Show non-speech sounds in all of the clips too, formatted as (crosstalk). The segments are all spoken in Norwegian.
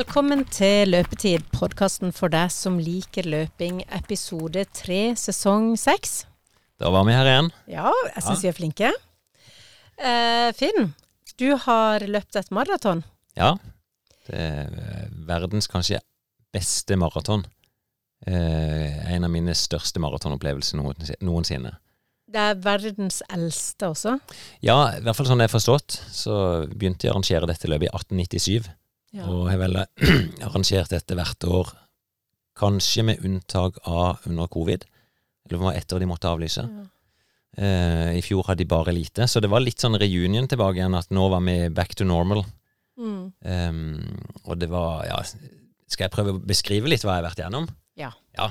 Velkommen til Løpetid, podkasten for deg som liker løping, episode tre, sesong seks. Da var vi her igjen. Ja, jeg syns vi er flinke. Eh, Finn, du har løpt et maraton. Ja. Det er verdens kanskje beste maraton. Eh, en av mine største maratonopplevelser noensinne. Det er verdens eldste også. Ja, i hvert fall sånn jeg har forstått, så begynte jeg å arrangere dette løpet i 1897. Ja. Og har (clears throat) vel arrangert dette hvert år, kanskje med unntak av under covid. Eller det var ett år de måtte avlyse. Ja. Eh, I fjor hadde de bare lite, så det var litt sånn reunion tilbake igjen, at nå var vi back to normal. Mm. Um, og det var Ja, skal jeg prøve å beskrive litt hva jeg har vært gjennom? Ja. Ja.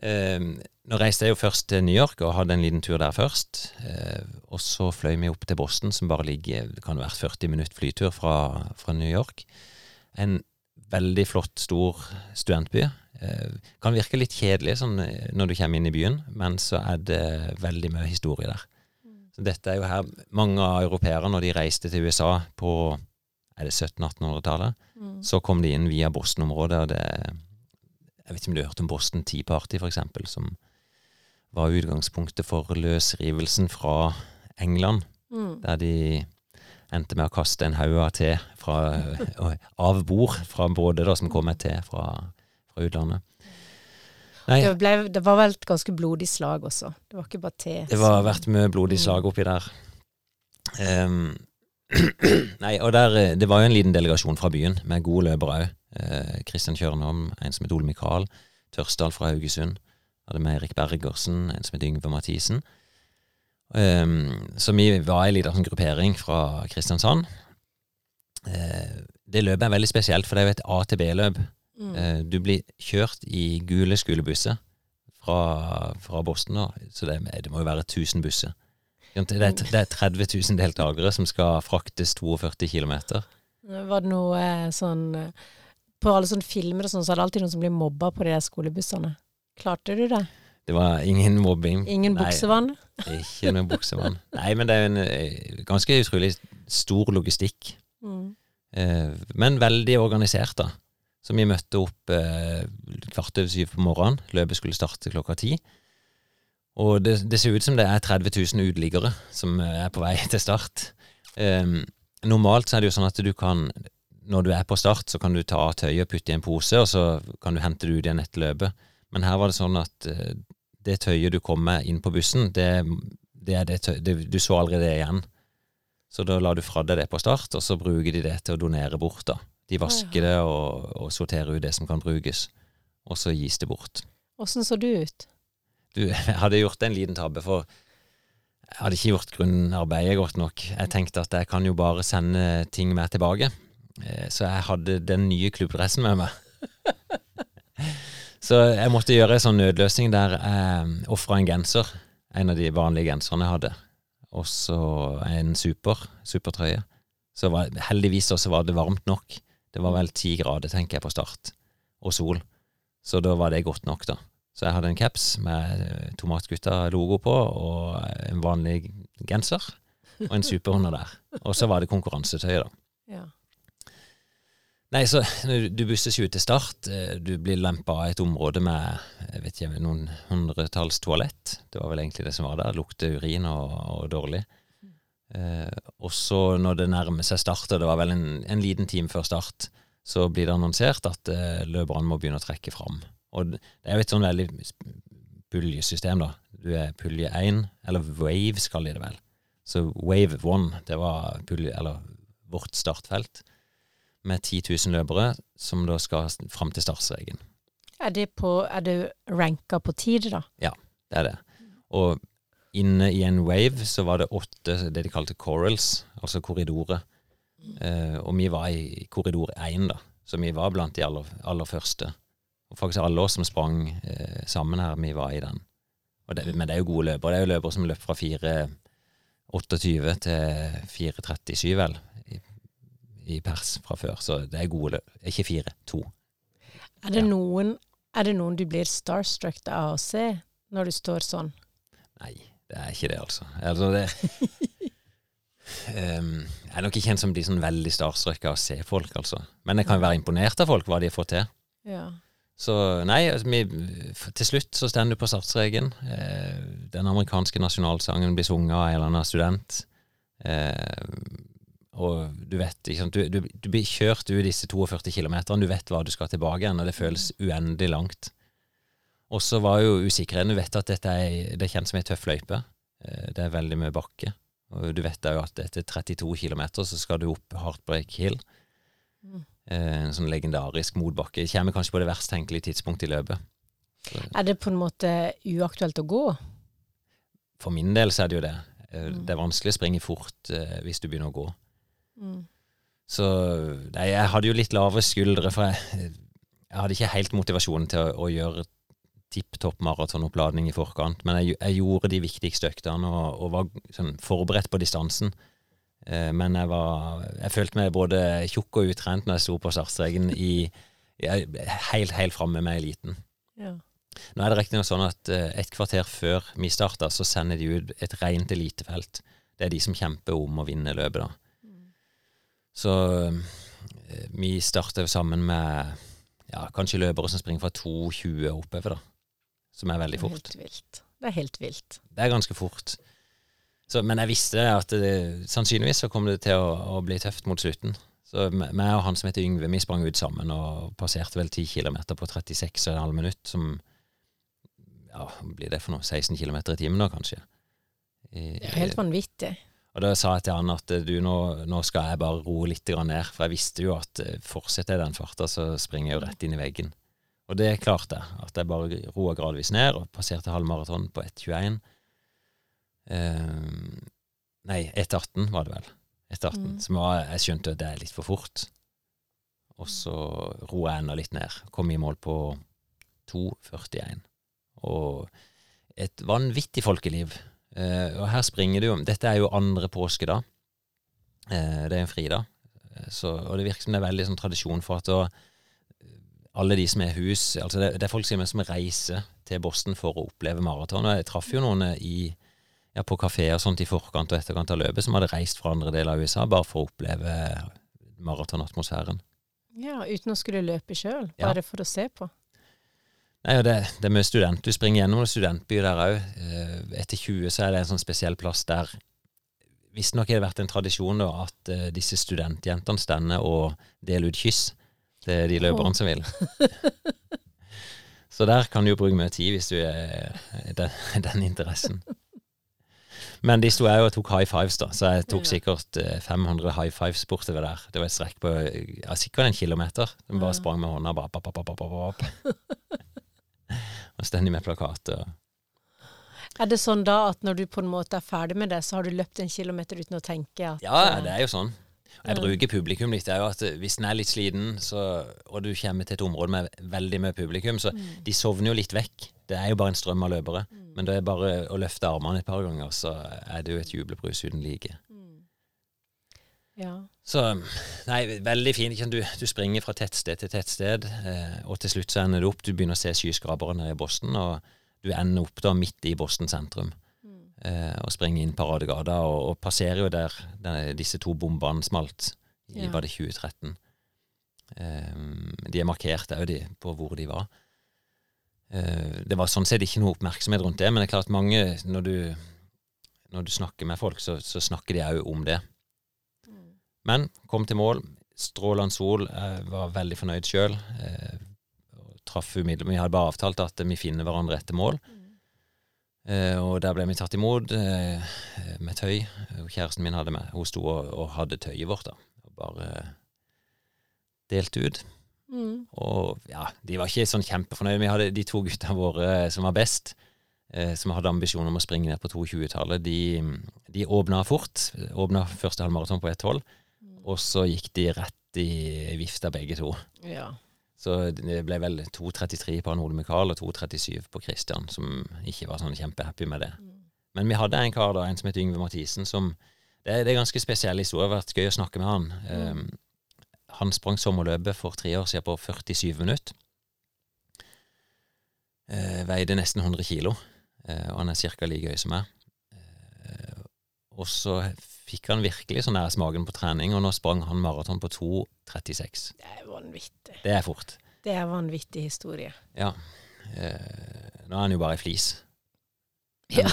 Um, nå reiste jeg jo først til New York og hadde en liten tur der først. Eh, og så fløy vi opp til Boston, som bare ligger Det kan være 40 minutter flytur fra, fra New York. En veldig flott, stor studentby. Uh, kan virke litt kjedelig sånn, eh, når du kommer inn i byen, men så er det veldig mye historie der. Så dette er jo her Mange av europeere, når de reiste til USA på er det 1700-1800-tallet, Mm. så kom de inn via Boston-området, og det Jeg vet ikke om du har hørt om Boston Tea Party, eksempel, som var utgangspunktet for løsrivelsen fra England, Mm. der de endte med å kaste en haug av te fra, av bord fra både da, som kom med te fra, fra utlandet. Nei, Det, ble, det var vel et ganske blodig slag også. Det var ikke bare te. Det var vært mye blodig slag oppi der. Um, (clears throat) nei, og der, eh, det var jo en liten delegasjon fra byen, med gode løpere òg. Kristian Kjørnholm, en som het Ole Mikael. Tørsdal fra Haugesund. Hadde med Erik Bergersen, en som het Yngve Mathisen. Ehm, så vi var ei lita sånn gruppering fra Kristiansand. Uh, det løpet er veldig spesielt, for det er jo et A-til-B-løp. Mm. Uh, Du blir kjørt i gule skolebusser fra, fra Boston, da. så det, det må jo være 1000 busser. Det er, det er 30 000 deltakere som skal fraktes 42 km. Var det noe eh, sånn På alle sånne filmer og sånn, så er det alltid noen som blir mobba på de der skolebussene. Klarte du det? Det var ingen mobbing. Ingen Nei, buksevann? Ikke noe buksevann. Nei, men det er en eh, ganske utrolig stor logistikk. Mm. Eh, men veldig organisert, da. Så vi møtte opp eh, kvart over syv på morgenen. Løpet skulle starte klokka ti. Og det, det ser ut som det er 30 000 uteliggere som er på vei (laughs) til start. Eh, normalt så er det jo sånn at du kan Når du er på start, så kan du ta av tøyet og putte i en pose, og så kan du hente det ut igjen etter løpet. Men her var det sånn at det tøyet du kom med inn på bussen, det, det er det tøyet det, Du så aldri det igjen. Så da la du fra deg det på start, og så bruker de det til å donere bort, da. De vasker det og, og sorterer ut det som kan brukes, og så gis det bort. Åssen så du ut? Du, (laughs) jeg hadde gjort en liten tabbe, for jeg hadde ikke gjort grunnarbeidet godt nok. Jeg tenkte at jeg kan jo bare sende ting med tilbake. Eh, Så jeg hadde den nye klubbdressen med meg. (laughs) Så jeg måtte gjøre en sånn nødløsning der jeg ofra en genser. En av de vanlige genserne jeg hadde. Og så en super, supertrøye. Så var, heldigvis også var det varmt nok. Det var vel ti grader, tenker jeg, på start. Og sol. Så da var det godt nok, da. Så jeg hadde en caps med Tomatgutta-logo på, og en vanlig genser. Og en super under der. Og så var det konkurransetøy, da. Ja. Nei, så du busses jo til start. eh, Du blir lempa av et område med jeg vet ikke, noen hundretalls toalett. Det var vel egentlig det som var der. Lukter urin og, og dårlig. Eh, og så når det nærmer seg start, og det var vel en, en liten time før start, så blir det annonsert at eh, løperne må begynne å trekke fram. Og det er jo et sånn veldig puljesystem, da. Du er pulje 1, eller Wave skal de det vel. Så Wave 1, det var pulje, eller vårt startfelt med 10 000 løpere som da skal fram til startstreken. Er det, på, er det ranka på tid, da? Ja, Det er det. Og inne i en wave så var det åtte det de kalte corals, altså korridorer. Eh, og vi var i korridor én, da. Så vi var blant de aller, aller første. Og faktisk alle oss som sprang eh, sammen her, vi var i den. Det, men det er jo gode løpere. Det er jo løpere som løp fra 4.28 til 4.37, vel, i, pers fra før. Så det er gode løp. Ikke fire, to. Er det, Ja. noen, er det noen du blir starstruck av å se når du står sånn? Nei, det er ikke det, altså. altså det, um, (laughs) jeg er nok ikke en som blir sånn veldig starstruck av å se folk, altså. Men jeg kan jo være imponert av folk, hva de har fått til. Ja. Så nei, altså, vi, til slutt så står du på startstreken. Eh, den amerikanske nasjonalsangen blir sunget av en eller annen student. Eh, og du vet, sant, du, du, du blir kjørt ut disse 42 kilometerne, du vet hva du skal tilbake igjen, og det føles uendelig langt. Og så var jo usikkerheten Du vet at dette er, det kjent som ei tøff løype. Eh, det er veldig mye bakke. Og du vet jo at etter 32 km så skal du opp Heartbreak Hill. Mm. Eh, En sånn legendarisk motbakke. Kommer kanskje på det verst tenkelige tidspunktet i løpet. Så Er det på en måte uaktuelt å gå? for min del så er det jo det. Eh, Mm. Det er vanskelig å springe fort hvis du begynner å gå. Mm. Så nei, jeg hadde jo litt lavere skuldre, for jeg, jeg hadde ikke helt motivasjonen til å, å gjøre tipp topp maratonoppladning i forkant, men jeg, jeg gjorde de viktigste øktene og, og var sånn, forberedt på distansen. Eh, men jeg var Jeg følte meg både tjukk og utrent når jeg sto på startstreken i jeg, helt, helt framme med eliten. Ja. Nå er det riktignok sånn at eh, et kvarter før vi starta, så sender de ut et rent elitefelt. Det er de som kjemper om å vinne løpet, da. Så eh, vi starter sammen med ja, kanskje løpere som springer fra 2,20 oppover, da. Som er veldig Det er fort. helt vilt. Det er helt vilt. Det er ganske fort. Så, men jeg visste at det, sannsynligvis så kom det til å, å bli tøft mot slutten. Så meg og han som heter Yngve, vi sprang ut sammen og passerte vel 10 km på 36,5 minutt, som ja, blir det for noe? 16 km i timen da, kanskje? I, Det er helt vanvittig. Og da sa jeg til han at eh, du, nå, nå skal jeg bare roe litt ned, for jeg visste jo at eh, fortsetter jeg den farta, så springer jeg jo rett inn i veggen. Og det klarte jeg, at jeg bare roa gradvis ned og passerte halvmaraton på 1,21. Eh, nei, 1,18 var det vel. 1,18. Mm. Som var, jeg skjønte at det er litt for fort. Og så roa jeg enda litt ned. Kom i mål på 2,41. Og et vanvittig folkeliv. Eh, og her springer det jo Dette er jo andre påske, da. det er en fridag. Eh, Så, og det virker som det er veldig sånn tradisjon for at da, alle de som er hus altså det, det er folk som, som reiser til Boston for å oppleve maraton. Og jeg traff jo noen i, ja, på kafeer sånt i forkant og etterkant av løpet som hadde reist fra andre deler av USA bare for å oppleve maratonatmosfæren. Ja, uten å skulle løpe sjøl. Ja. Bare for å se på. Nei, og det, det er mye student. Du springer gjennom en studentby der òg. Etter 20 så er det en sånn spesiell plass der Visstnok har det vært en tradisjon da, at uh, disse studentjentene stender og deler ut kyss til de løperne som vil. (laughs) Så der kan du jo bruke mye tid hvis du er den, den interessen. Men de sto jeg og tok high fives, da, så jeg tok sikkert eh, 500 high fives bortover der. Det var et strekk på ja, sikkert en kilometer. De bare sprang med hånda bare pop, pop, pop, pop, pop. Og stendig med plakater. Er det sånn da at når du på en måte er ferdig med det, så har du løpt en kilometer uten å tenke at Ja, eh, det er jo sånn. Jeg bruker publikum litt. Det er jo at eh, Hvis en er litt sliten, så, og du kommer til et område med veldig mye publikum, så mm, de sovner jo litt vekk. Det er jo bare en strøm av løpere. mm, Men det er bare å løfte armene et par ganger, så er det jo et jubelbrus uten like. Ja. Så nei, veldig fint. Du, du springer fra tettsted til tettsted, eh, og til slutt så ender du opp Du begynner å se skyskrapere nede i Boston, og du ender opp da midt i Boston sentrum. Mm. eh, og springer inn Paradegata, og, og passerer jo der, der disse to bombene smalt i Ja. var det 2013. Eh, de er markert òg, de, på hvor de var. Eh, det var sånn sett ikke noe oppmerksomhet rundt det, men det er klart mange Når du, når du snakker med folk, så, så snakker de òg om det. Men kom til mål. Strålende sol. Jeg var veldig fornøyd sjøl. Eh, traff umiddelbart. Vi hadde bare avtalt at vi finner hverandre etter mål. Mm. Eh, og der ble vi tatt imot eh, med tøy. Kjæresten min hadde med. Hun sto og, og hadde tøyet vårt, da. Og bare delte ut. Mm. Og ja, de var ikke sånn kjempefornøyde. Vi hadde de to gutta våre som var best, eh, som hadde ambisjon om å springe ned på 22-tallet, de, de åpna fort. Åpna første halvmaraton på 1,12, og så gikk de rett i vifta begge to. Ja. Så det ble vel 2,33 på han Ole Mikael og 2,37 på Christian, som ikke var sånn kjempehappy med det. Mm. Men vi hadde en kar da, en som heter Yngve Mathisen, som Det det er ganske spesiell historie. Det har vært gøy å snakke med han. Mm. Um, han sprang sommerløpet for tre år siden på 47 minutter. Uh, veide nesten 100 kilo, uh, og han er ca. like høy som meg. Og så fikk han virkelig sånn der smaken på trening, og nå sprang han maraton på 2,36. Det er vanvittig. Det er fort. Det er vanvittig historie. Ja. Eh, nå er han jo bare ei flis. Ja.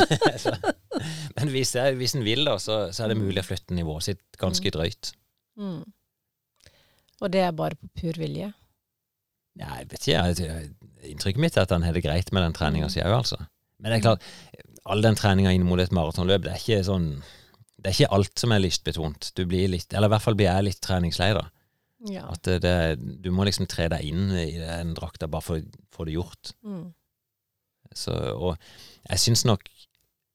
(laughs) Så- Men hvis, hvis en vil, da, så, så er det mulig å flytte nivået sitt ganske drøyt. Mm. Og det er bare på pur vilje. Ja, jeg vet ikke, jeg, Inntrykket mitt er at han har det greit med den treninga si òg, altså. Men det er klart, all den treninga inn mot et maratonløp, det er ikke sånn Det er ikke alt som er lystbetont. Du blir litt, eller i hvert fall blir jeg litt treningslei, da. Ja. At det, det, du må liksom tre deg inn i den drakta bare for å få det gjort. Mm. Så, og jeg syns nok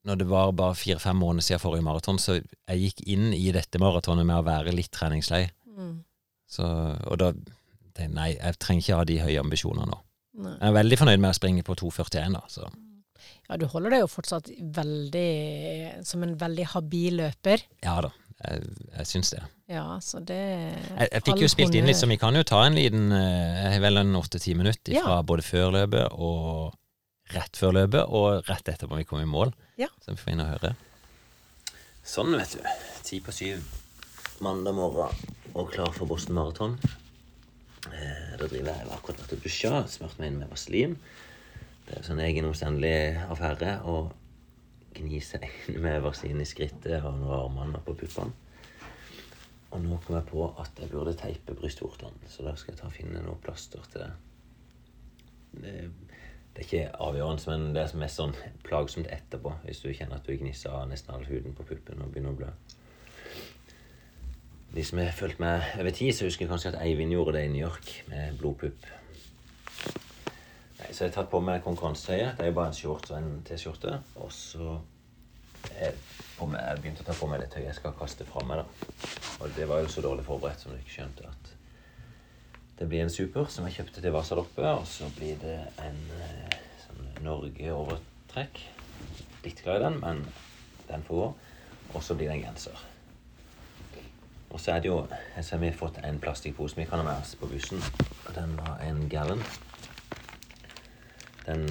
når det var bare fire-fem måneder siden forrige maraton, så jeg gikk inn i dette maratonet med å være litt treningslei. Mm. Så, og da nei, jeg trenger ikke ha de høye ambisjonene nå. Nei. Jeg er veldig fornøyd med å springe på 2,41, da. Så Ja, du holder deg jo fortsatt veldig som en veldig habil løper. ja da, jeg, jeg syns det. Ja, så det Jeg, jeg fikk jo spilt inn litt, så vi kan jo ta en liten eh, Jeg har vel en åtte-ti minutter Ja. fra både før løpet og rett før løpet, og rett etterpå vi kom i mål. Ja. Så vi får inn og høre. Sånn, vet du. Ti på syv mandag morgen og klar for Boston Marathon. Eh, da driver jeg jeg akkurat vært og dusja, smurt meg inn med vaselin. Det er en sånn egen omstendelig affære å gni seg inn med vaselin i skrittet og under armene og på puppene. Og nå kom jeg på at jeg burde teipe brystvortene, så da skal jeg ta og finne noe plaster til det. Det, det er ikke avgjørende, men det er mest sånn plagsomt etterpå, hvis du kjenner at du gnisser nesten all huden på puppen og begynner å blø. De som har fulgt med over tid, så husker jeg kanskje at Eivind gjorde det i New York med blodpupp. Så jeg har tatt på meg konkurransetøyet. Det er jo bare en shorts og en T-skjorte. Og så jeg jeg begynte å ta på meg det tøyet jeg skal kaste fra meg. da. Og det var jo så dårlig forberedt som du ikke skjønte at det blir en super som jeg kjøpte til Vasaloppet, og så blir det en eh, sånn Norge-overtrekk. Litt glad i den, men den får gå. Og så blir det en genser. Og så er det jo Så har vi fått en plastikkpose vi kan ha med oss på bussen. Den var en gallon. Den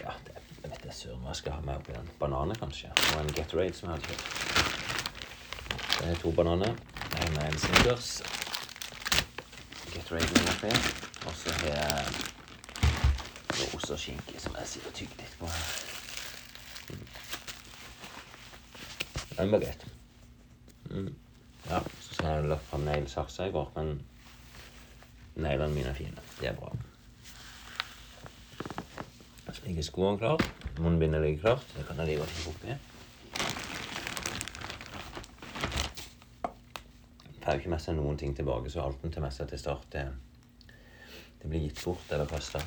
Ja, det, jeg vet ikke søren hva jeg skal ha med oppi den. Bananer, kanskje. Og en Gatorade som jeg hadde kjøpt. Det er to bananer. En er en Snickers. Gatorade med tre. Og så har jeg noe ost og skinke som jeg sitter og tygger litt på. Mm. Den var greit. Mm. Ja, så har jeg lagt fram neglesaksa i går, men neglene mine er fine. Det er bra. Ligger skoene klar. Munnbindet ligger klart. Det kan jeg like godt oppi. Får jo ikke med seg noen ting tilbake, så alt en tar med seg til start, det, det blir gitt bort eller kasta.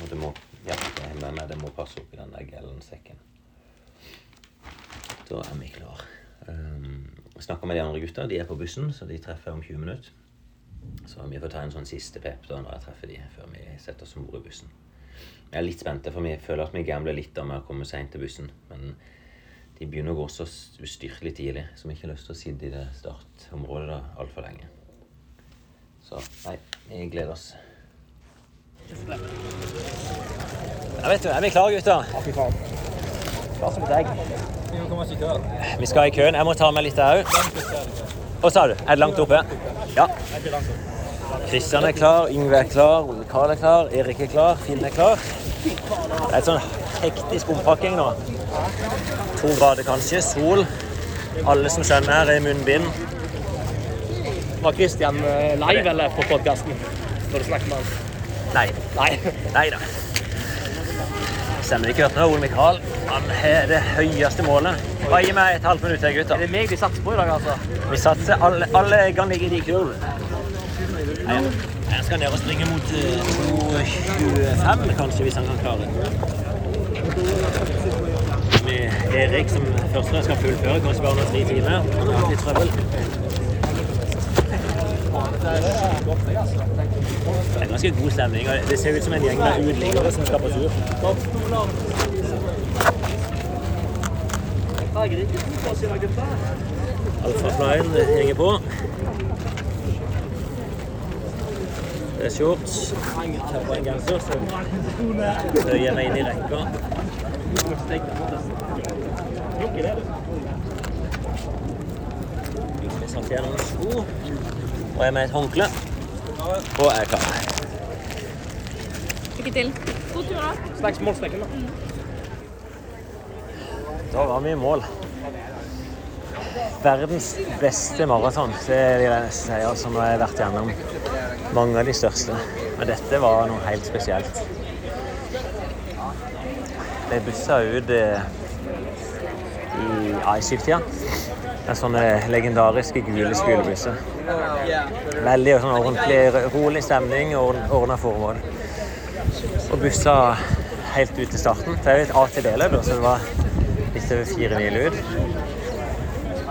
Og det må Ja, det er med meg, det må passe oppi den der Gellen-sekken. Da er vi klar. Um, snakker med de andre gutta. De er på bussen, så de treffer om 20 minutter. Så vi får ta en sånn siste pep da når jeg treffer de, før vi setter oss om bord i bussen. Jeg er litt spente, for vi føler at vi gambler litt av med å komme seint til bussen. Men de begynner å gå så ustyrtelig tidlig, så vi har ikke lyst til å sitte i det startområdet da altfor lenge. Så nei, vi gleder oss. Ja, vet du, er vi klare, gutter? Ja, fy faen. Klar som et egg. Vi skal i køen. Jeg må ta med litt der òg. Hva sa du? Er det langt oppe? Ja. Kristian er klar, Yngve er klar, Ole Karl er klar, Erik er klar, Finn er klar. Det er et sånn hektisk ompakking nå. To grader kanskje, sol. Alle som skjønner her, er munnbind. Var Kristian eh, live eller på podkasten når du snakket med han? Nei. Nei. Nei da. Stemmer ikke hørt noe. Ole Mikael han har det høyeste målet. Bare gi meg et halvt minutt til, gutter. Det er meg de satser på i dag, altså. Vi satser alle, alle kan ligger i kurv. Jeg skal ned og springe mot eh, 2.25, kanskje, hvis han kan klare det. Med Erik som første skal fullføre, kanskje bare under tre timer. Han har hatt litt trøbbel. Det er ganske god stemning. og Det ser ut som en gjeng med uteliggere som skal på tur. Alfaflyen henger på. Det er shorts. Tar på en genser, så bøyer jeg meg inn i rekka. Jeg satt igjen noen sko, og jeg med et håndkle. Og jeg er klar. Lykke til. God tur, da. Snakk målstreken, da. Da var vi i mål. Verdens beste maraton, det vil jeg si. som har vært gjennom mange av de største. Men dette var noe helt spesielt. Jeg bussa ut eh, i, iShift-tida. Det er sånne legendariske gule skolebusser. Veldig sånn ordentlig rolig stemning og ordna formål. Og bussa helt ut til starten. Det er jo et A-til-B-løp, så det var litt over fire mil ut.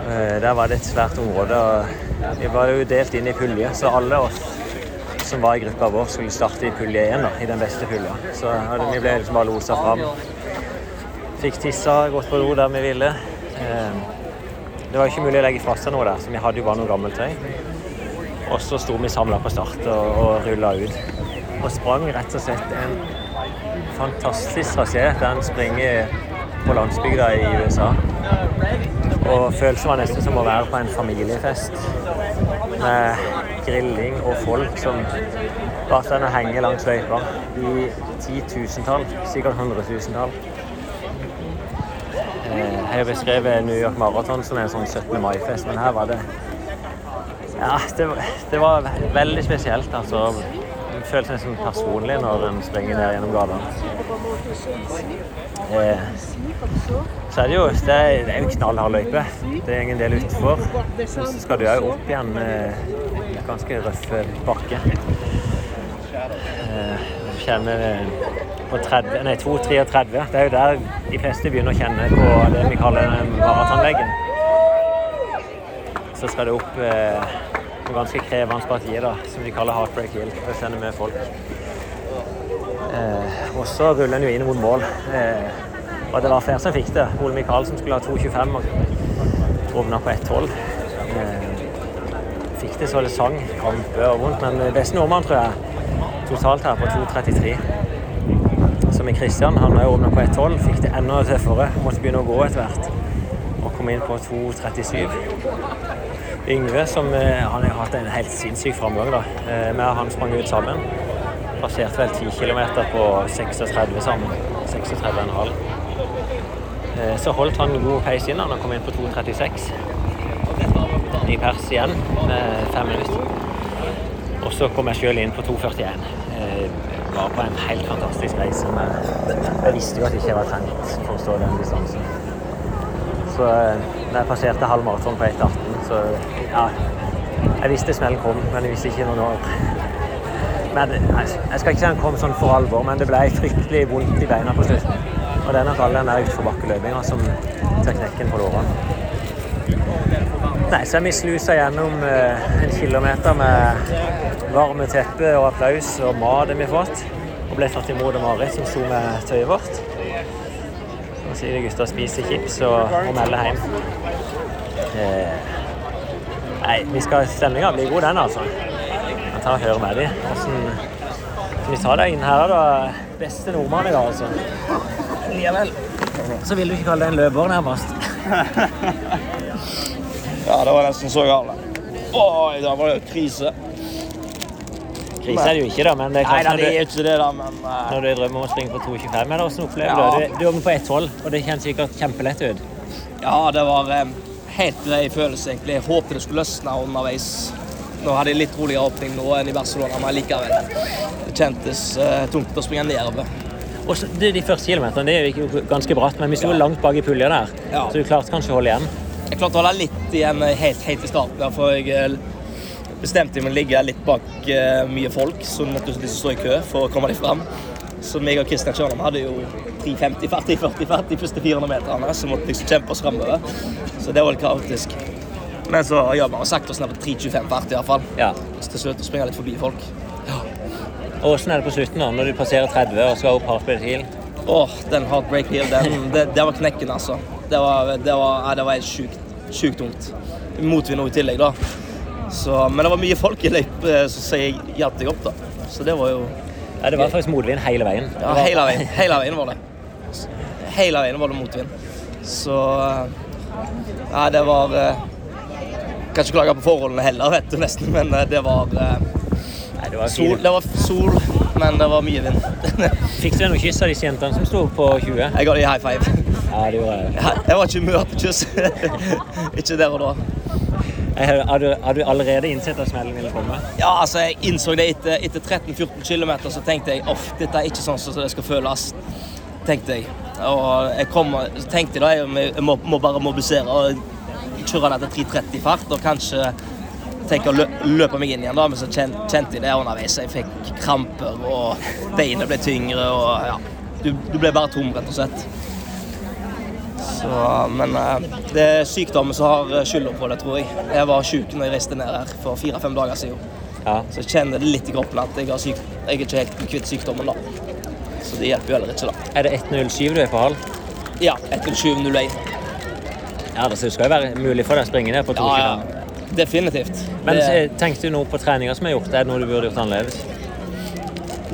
Eh, Der var det et svært område. og Vi var jo delt inn i pulje, så alle oss som var i gruppa vår, skulle starte i pulje én, i den beste pulja. Så vi ble liksom bare losa fram. Fikk tissa, gått på do der vi ville. Eh, Det var ikke mulig å legge fra seg noe der, så vi hadde jo bare noe gammelt tøy. Og så sto vi samla på start og, og rulla ut. Og sprang rett og slett en fantastisk trasé. Den springer på landsbygda i USA. Og følelsen var nesten som å være på en familiefest med grilling og folk som bare står og henger langs løypa i titusentall, sikkert hundretusentall. Eh, Jeg har beskrevet New York Marathon som en sånn 17. mai-fest, men her var det Ja, det, det var veldig spesielt. altså. Føles nesten personlig når en springer ned gjennom gatene. Eh, så er det jo det er, det er jo knallhard løype. Det er ingen del utfor. Så skal du òg opp igjen eh, ganske røff bakke. Eh, kjenner eh, på 30, nei, 2,33. Det er jo der de fleste begynner å kjenne på det vi kaller maratonveggen. Så skal det opp eh, noen ganske krevende partier da, som de kaller Heartbreak Hill. Det sender med folk. Eh, og så ruller en jo inn mot mål. Eh, og det var flere som fikk det. Ole Michaelsen skulle ha 2,25 og rovna på 1,12. Eh, fikk det så det sang. Krampe og vondt. Men beste nordmann, tror jeg, totalt her på 2,33. Som i Kristian. Han har rovna på 1,12. Fikk det enda tøffere. Måtte begynne å gå etter hvert. Og kom inn på 2,37. Yngve, som eh, han har hatt en helt sinnssyk framgang. Eh, Vi og han sprang ut sammen. Passerte vel 10 km på 36 sammen. 36,5. Eh, Så holdt han god peis inn. Han kom inn på 2,36. i pers igjen med fem minutter. Og så kom jeg sjøl inn på 2,41. Eh, Var på en helt fantastisk reise. Jeg visste jo at jeg ikke var trent for å stå den distansen. Så da jeg passerte halv maraton på 1,18, så ja Jeg visste smellen kom, men jeg visste ikke når. Men jeg skal ikke si den kom sånn for alvor, men det ble fryktelig vondt i beina på slutten. Og det er nok all den der utforbakkeløpinga som tar knekken på lårene. Nei, så vi slusa gjennom eh, en kilometer med varme teppe og applaus og mat vi fått. Og ble tatt imot av Marit, som sto med tøyet vårt. Så sier de gutta spiser chips og, og melder hjem. Eh, nei, vi skal stemninga blir god, den, altså. Jeg tar og hører med dem. Hvordan skal vi ta deg inn her, da? Beste nordmann i dag, altså. Likevel så vil du ikke kalle det en løper, nærmest. (laughs) Ja, det var nesten så galt. Oi, da var det krise. Krise er det jo ikke, da, men det er Nei, da, det er du, ikke det, da, men uh... når du drømmer om å springe på 2,25. eller hvordan opplever Ja. du det? Du, åpner på 1,12, og det kjennes sikkert kjempelett ut. Ja, det var eh, helt grei følelse, egentlig. Jeg håpet det skulle løsne underveis. Nå hadde jeg litt roligere åpning nå enn i Barcelona, men likevel. Det kjentes uh, tungt å springe nedover. Og så, det, De første kilometerne det gikk jo ganske bratt, men vi sto langt bak i pulja der. Ja. Så du klarte kanskje å holde igjen. Jeg klarte å holde litt igjen eh, helt, helt i starten, der, for jeg eh, bestemte meg å ligge litt bak uh, mye folk som måtte liksom stå i kø for å komme dem fram. Så meg og Kristian Kjørnam hadde jo 3.50, 40, 40, 40 de første 400 meterne, så måtte liksom kjempe oss framover. Så det var litt kaotisk. Men så jobba vi sagt oss ned på 3.25 fart, iallfall. Ja. Så til slutt å springe litt forbi folk. Og Hvordan er det på slutten, da, når du passerer 30 og skal opp Heartbeat Hill? Åh, den heartbreak hill, den, det, det var knekken, altså. Det var, det var, ja, det var helt sjukt, sjukt tungt. Motvind også i tillegg, da. Så, men det var mye folk i løyp eh, som hjalp deg opp, da. Så det var jo Ja, Det var faktisk motvind hele veien. Ja, hele veien. Hele veien var det. Hele veien var det motvind. Så Ja, det var eh, Kan ikke klage på forholdene heller, vet du nesten, men eh, det var eh, Nei, det var sol, det var sol, men det var mye vind. (laughs) Fikk du noen kyss av disse jentene som sto på 20? Jeg ga dem high five. Ja, det gjorde jeg. Jeg var ikke i humør til kyss. (laughs) ikke der og da. Har du, har du allerede innsett at smellen ville komme? Ja, altså, jeg innså det etter, etter 13-14 km, så tenkte jeg at dette er ikke sånn som det skal føles. Tenkte jeg. Og jeg kom, så tenkte jeg da jeg, må, må bare mobilisere og kjøre ned til 3.30 fart og kanskje tenke å lø, løpe meg inn igjen, da, men så kjen, kjente jeg det underveis. Jeg fikk kramper, og beina ble tyngre, og ja. Du, du ble bare tom, rett og slett. Så, men eh, det er sykdommen som har eh, skylda på det, tror jeg. Jeg var syk når jeg reiste ned her for fire-fem dager siden. Ja. Så jeg kjenner det litt i kroppen at jeg, har syk, jeg er ikke helt kvitt sykdommen, da. Så det hjelper jo heller ikke, da. Er det 1.07 du er på hall? Ja, 1.07,01. Ja, det skal jo være mulig for deg å springe ned på to Ja, km. ja. Definitivt. Men det, eh, tenkte du noe på treninger som er gjort? Er det noe du burde gjort annerledes?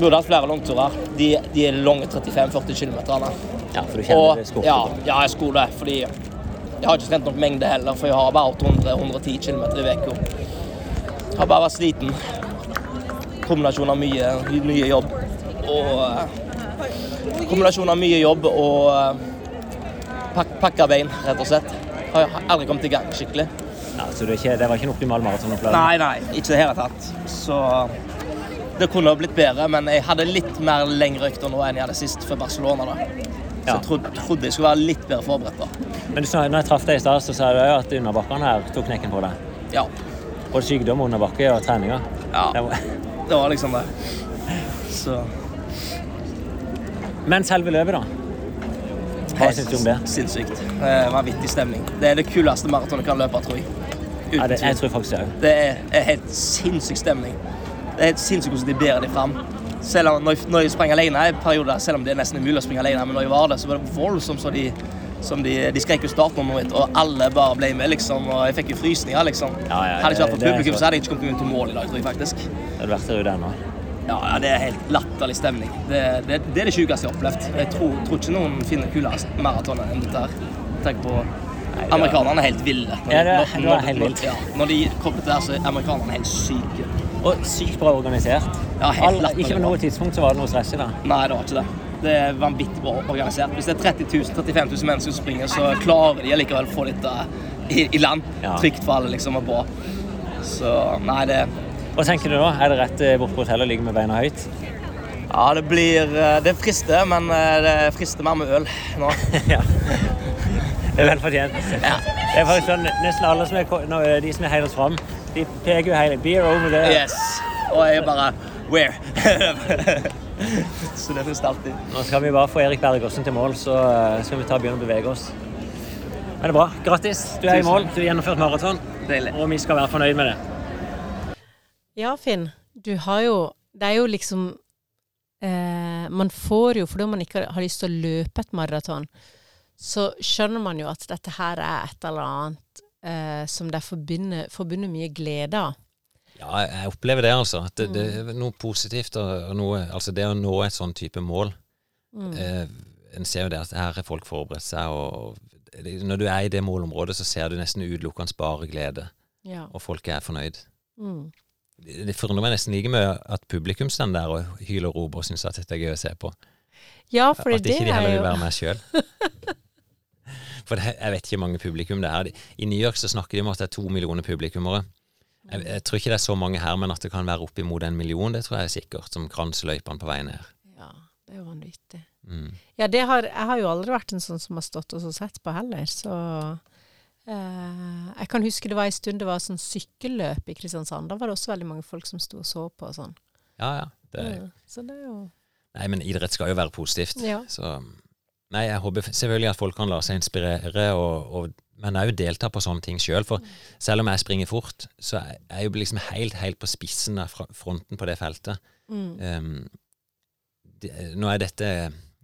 burde hatt flere langturer. De, de er lange 35-40 km. Ja, for du kjenner Og ja, ja, jeg skulle det. Fordi jeg har ikke trent nok mengde heller, for jeg har bare 100-110 km i uka. Har bare vært sliten. Kombinasjon av mye, mye jobb og eh, Kombinasjon av mye jobb og eh, pak, pakka bein, rett og slett. Har aldri kommet i gang skikkelig. Ja, så det, ikke, det var ikke en optimal maratonopplevelse? Nei, nei, ikke i det hele tatt. Så det kunne ha blitt bedre, men jeg hadde litt mer lengre økter nå enn jeg hadde sist før Barcelona. da. Så jeg trodde, trodde jeg skulle være litt bedre forberedt. da. Men du når jeg traff deg i stad, så sa du jo at underbakkene her tok knekken på deg. Ja. Både sykdom, underbakke og treninger. ja. Det var- (laughs) Det var liksom det. Så Men selve løpet, da? Hva syns du om det? Sinnssykt. Eh, Vanvittig stemning. Det er det kuleste maratonet kan løpe, tror jeg. Uten Ja, det, jeg tror faktisk det òg. Det er, er helt sinnssyk stemning. Det er helt sinnssykt hvordan de bærer det fram. Selv om når jeg, når jeg sprang alene i perioder, selv om det nesten umulig mulig å springe alene, men når jeg var der, så var det voldsomt så de som de, de skrek jo startnummeret mitt, og alle bare ble med, liksom. Og jeg fikk jo frysninger, liksom. Ja, ja, hadde ikke vært for det- det er publikum, så- hadde jeg ikke kommet meg til mål i dag, tror jeg faktisk. Det hadde vært der ute ennå. Ja, ja, det er helt latterlig stemning. Det, det, det er det sjukeste jeg har opplevd. Jeg tror, tror ikke noen finner kulere maratoner enn dette her. Tenk på Amerikanerne er helt ville. Når, Ja, det er- når- det er når- helt vilt. Ja, når de kommer til her, så er amerikanerne helt syke. Og sykt bra organisert. Ja, helt All, ikke på noe tidspunkt så var det noe stress i det. Nei, det var ikke det. Det er vanvittig bra organisert. Hvis det er 30 000, 35 000 mennesker som springer, så klarer de likevel å få dette i, i land. Ja. Trygt for alle, liksom, og bra. Så nei, det Hva tenker du nå? Er det rett eh, bort på hotellet og ligge med beina høyt? Ja, det blir eh, Det frister, men eh, det frister mer med øl nå. (laughs) ja. Det er vel fortjent. Det er faktisk sånn, Nesten alle som er, eh, de som er heilt fram, de peker jo hele Beer over there. Yes. Og jeg bare Where? (laughs) så det frister alltid. Nå skal vi bare få Erik Bergersen til mål, så eh, skal vi ta og begynne å bevege oss. Men det er bra. Grattis. Du er i mål. Du har gjennomført maraton, og vi skal være fornøyd med det. Ja, Finn. Du har jo Det er jo liksom eh, Man får jo, fordi man ikke har lyst til å løpe et maraton, så skjønner man jo at dette her er et eller annet eh, som det er forbundet, forbundet mye glede av. Ja, jeg opplever det, altså. At det, det er noe positivt og, noe Altså, det å nå et sånn type mål Mm. eh, En ser jo det at her har folk forberedt seg, og det, når du er i det målområdet, så ser du nesten utelukkende bare glede, Ja. og folk er fornøyd. Mm. Det det forundrer meg nesten like mye at publikum står der og hyler og roper og syns at dette er gøy å se på. ja, fordi At det ikke de er heller vil være med sjøl. (laughs) For det, jeg vet ikke hvor mange publikum det er. I New York så snakker de om at det er to millioner publikummere. Jeg, jeg tror ikke det er så mange her, men at det kan være oppimot en million, det tror jeg er sikkert, som kransløypene på veien her. Ja, det er jo vanvittig. Mm. Ja, det har, jeg har jo aldri vært en sånn som har stått og sett på heller, så eh, Jeg kan huske det var en stund det var sånn sykkelløp i Kristiansand. Da var det også veldig mange folk som sto og så på og sånn. Ja, ja. Det, Ja, så det er jo nei, men idrett skal jo være positivt. Ja. Så Nei, jeg håper selvfølgelig at folk kan la seg inspirere, og, og, men òg delta på sånne ting sjøl. For selv om jeg springer fort, så er jeg jo liksom helt, helt på spissen av fronten på det feltet. mm. Um, det, nå er dette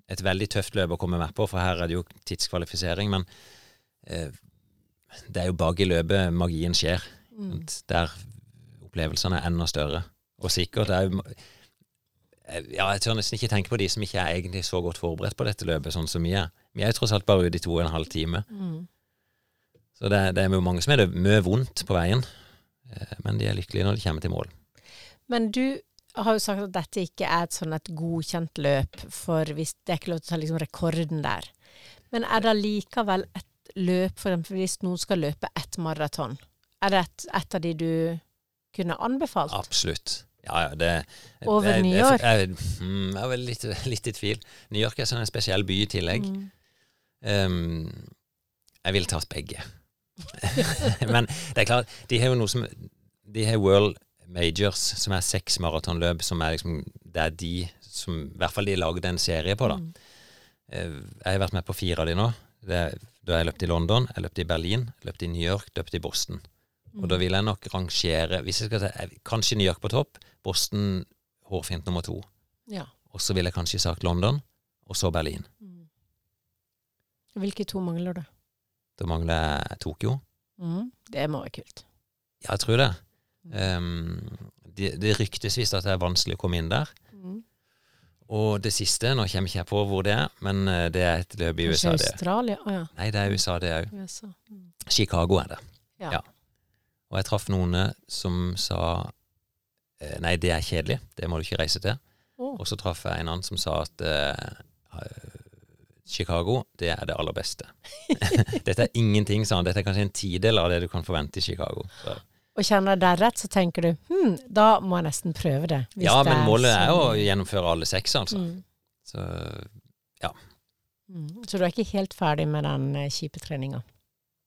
et veldig tøft løp å komme med på, for her er det jo tidskvalifisering, men uh, det er jo bak i løpet magien skjer. Mm. Der opplevelsene er enda større. Og sikkert er jo Ja, jeg tør nesten ikke tenke på de som ikke er egentlig så godt forberedt på dette løpet, sånn som vi er. Vi er jo tross alt bare ute i to og en halv time. Mm. Så det, det er jo mange som er det mye vondt på veien, eh, men de er lykkelige når de kommer til mål. Men du har jo sagt at dette ikke er et sånn et godkjent løp, for hvis det er ikke lov til å ta liksom rekorden der. Men er det likevel et løp, for eksempel hvis noen skal løpe ett maraton, er det et, et av de du kunne anbefalt? Absolutt. Ja, ja, det Over jeg- New York? Jeg, jeg, jeg er vel litt, litt i tvil. New York er sånn en spesiell by i tillegg. Mm. Um, jeg ville tatt begge. (laughs) Men det er klart, de har jo noe som De har World Majors, som er seks maratonløp, som er liksom Det er de som I hvert fall de lagde en serie på, da. Mm. Eh, Jeg har vært med på fire av de nå. Det, da jeg løpt i London, jeg løpt i Berlin, løpt i New York, løpt i Boston. Og da vil jeg nok rangere Hvis jeg skal ta Kanskje New York på topp, Boston hårfint nummer to. Ja. Og så ville jeg kanskje sagt London, og så Berlin. Mm. Hvilke to mangler du? Da mangler jeg Tokyo. Mm. Det må være kult. Ja, jeg tror det. Um, det, det ryktes visst at det er vanskelig å komme inn der. Mm. Og det siste, nå kommer ikke jeg på hvor det er, men eh, det er et løp i USA, det. Australia? Å ja. Nei, det er USA, det òg. Mm. Chicago er det. Ja. Ja. Og jeg traff noen som sa eh, nei, det er kjedelig, det må du ikke reise til. Oh. Og så traff jeg en annen som sa at eh, eh, Chicago, det er det aller beste. (laughs) Dette er ingenting, sa han. Dette er kanskje en tidel av det du kan forvente i Chicago. Så. Og kjenner jeg deg rett, så tenker du hm, da må jeg nesten prøve det. Ja, men målet er jo å sånn. gjennomføre alle seks, altså. mm. Så Mm. Så du er ikke helt ferdig med den eh, kjipe treninga?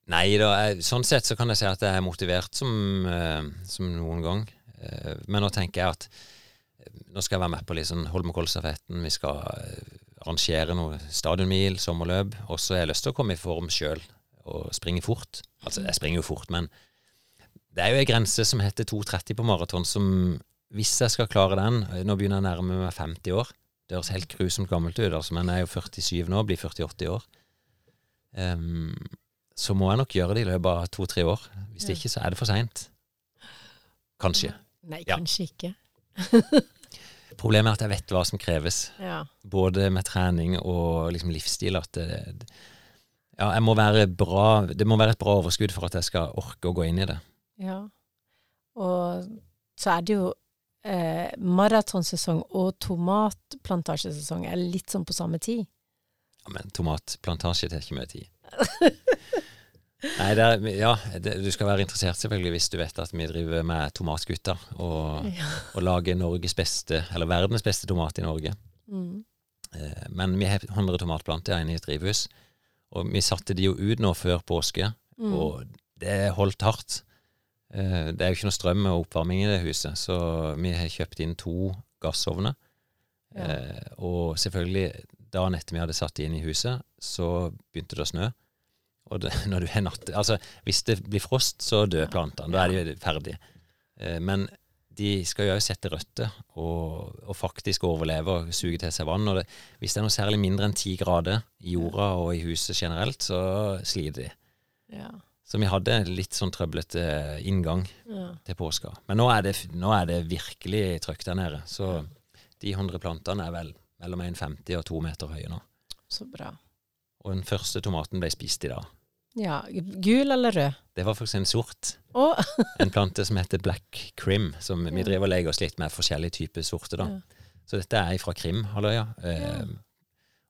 Nei da, sånn sett så kan jeg si at jeg er motivert som, eh, som noen gang. Eh, men nå tenker jeg at eh, nå skal jeg være med på liksom Holmenkollstafetten, vi skal arrangere noe stadionmil, sommerløp, og så har jeg lyst til å komme i form sjøl og springe fort. Altså, jeg springer jo fort, men det er jo ei grense som heter 2,30 på maraton, som hvis jeg skal klare den Nå begynner jeg å nærme meg 50 år. Det høres helt grusomt gammelt ut, altså, men jeg er jo 47 nå, blir 48 år. Ehm, så må jeg nok gjøre det i løpet av to-tre år. Hvis Ja. ikke, så er det for seint. Kanskje. Nei, Ja. kanskje ikke. (laughs) Problemet er at jeg vet hva som kreves, Ja. både med trening og liksom livsstil. At det, ja, jeg må være bra Det må være et bra overskudd for at jeg skal orke å gå inn i det. ja. Og så er det jo eh, maratonsesong og tomatplantasjesesong er litt sånn på samme tid. Ja, men tomatplantasje tar ikke mye tid. (laughs) Nei, er, ja, det, du skal være interessert selvfølgelig hvis du vet at vi driver med tomatgutter og, Ja. og lager Norges beste, eller verdens beste tomat i Norge. Mm. Eh, Men vi har 100 tomatplanter inne i et drivhus, og vi satte de jo ut nå før påske, Mm. og det holdt hardt. Eh, Det er jo ikke noe strøm og oppvarming i det huset, så vi har kjøpt inn to gassovner. Ja. Eh, Og selvfølgelig, dagen etter vi hadde satt de inn i huset, så begynte det å snø. Og det, (laughs) når du har natt Altså, hvis det blir frost, så dør plantene. Da er de ferdige. Eh, Men de skal jo òg sette røtter og, og faktisk overleve og suge til seg vann. Og det, hvis det er noe særlig mindre enn ti grader i jorda og i huset generelt, så sliter de. Ja. Så vi hadde litt sånn trøblete inngang ja. til påska. Men nå er det, nå er det virkelig trøkk der nede. Så de 100 plantene er vel mellom 1,50 og 2 meter høye nå. Så bra. Og den første tomaten ble spist i dag. Ja. Gul eller rød? Det var faktisk en sort. Oh. (laughs) En plante som heter black crim, som vi driver og leker oss litt med forskjellige typer sorter. da. Ja. Så dette er fra Krimhalvøya. Eh,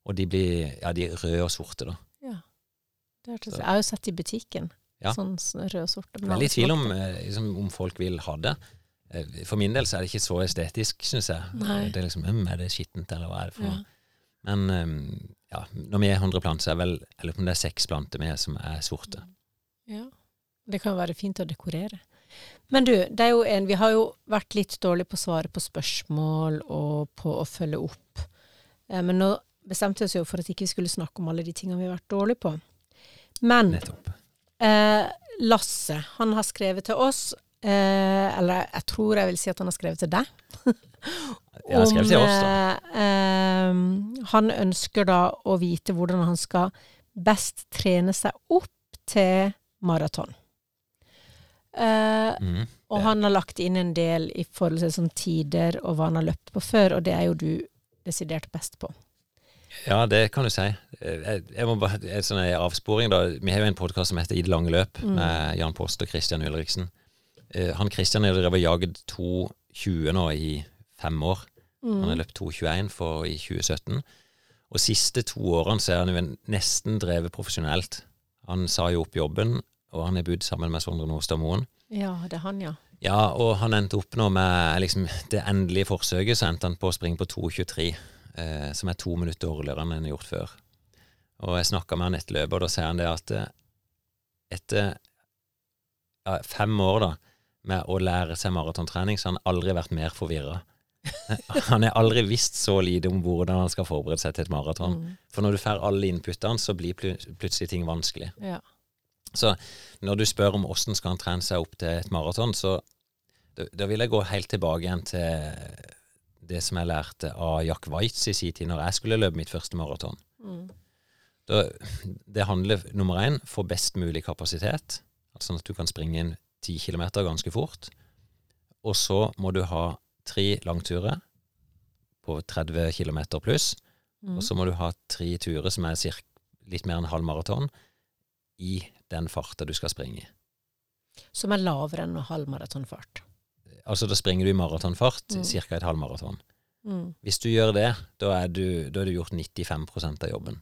og de blir ja, de er røde og sorte, da. ja. Det Jeg har jo sett i butikken. Ja. Sånn rød og sort. Litt i tvil om, eh, liksom, om folk vil ha det. Eh, For min del så er det ikke så estetisk, syns jeg. Nei. Det er liksom, Er det skittent, eller hva er det for Ja. Men eh, ja, når vi er 100 planter, så er vel på om det er seks planter med som er sorte. Ja. Det kan være fint å dekorere. Men du, det er jo en Vi har jo vært litt dårlige på å svare på spørsmål og på å følge opp. Eh, men nå bestemte vi oss jo for at ikke vi skulle snakke om alle de tingene vi har vært dårlige på. Men eh, Lasse, han har skrevet til oss, eh, eller jeg tror jeg vil si at han har skrevet til deg. Jeg har skrevet til oss, da. eh, eh, han ønsker da å vite hvordan han skal best trene seg opp til maraton. Eh, Mm, og han har lagt inn en del i forhold til sånn tider og hva han har løpt på før, og det er jo du desidert best på. Ja, det kan du si. Eh, Jeg, jeg må bare, en sånn en avsporing da. Vi har jo en podkast som heter I det lange løp, Mm. med Jan Post og Christian Ulriksen. Eh, Han Kristian har drevet og jaget 2,20 nå i fem år. Han har Mm. løpt 2,21 for i 2017. Og siste to årene så er han jo nesten drevet profesjonelt. Han sa jo opp jobben, og han har bodd sammen med Sondre Nordstad Moen. Ja, det er han, ja. Ja, og han endte opp nå med liksom, det endelige forsøket, så endte han på å springe på 2,23, eh, som er to minutter dårligere enn han har gjort før. Og jeg snakka med han etter løpet, og da sier han det at eh, etter ja, fem år da, med å lære seg maratontrening, så han har aldri vært mer forvirra. Eh, han har aldri visst så lite om hvordan han skal forberede seg til et maraton. Mm. For når du får alle inputene, så blir pl plutselig ting vanskelig. Ja. Så når du spør om åssen skal han trene seg opp til et maraton, så da, da, vil jeg gå helt tilbake igjen til det som jeg lærte av Jack Waitz i sin tid, når jeg skulle løpe mitt første maraton. Mm. Det handler nummer én få best mulig kapasitet, altså sånn at du kan springe inn ti km ganske fort. Og så må du ha tre langturer på 30 km pluss. Mm. Og så må du ha tre turer som er cirka, litt mer enn halv maraton, i den farta du skal springe. i. Som er lavere enn halv maratonfart? Altså da springer du i maratonfart, mm. ca. et halvmaraton. Mm. Hvis du gjør det, da er du, da er du gjort 95 av jobben.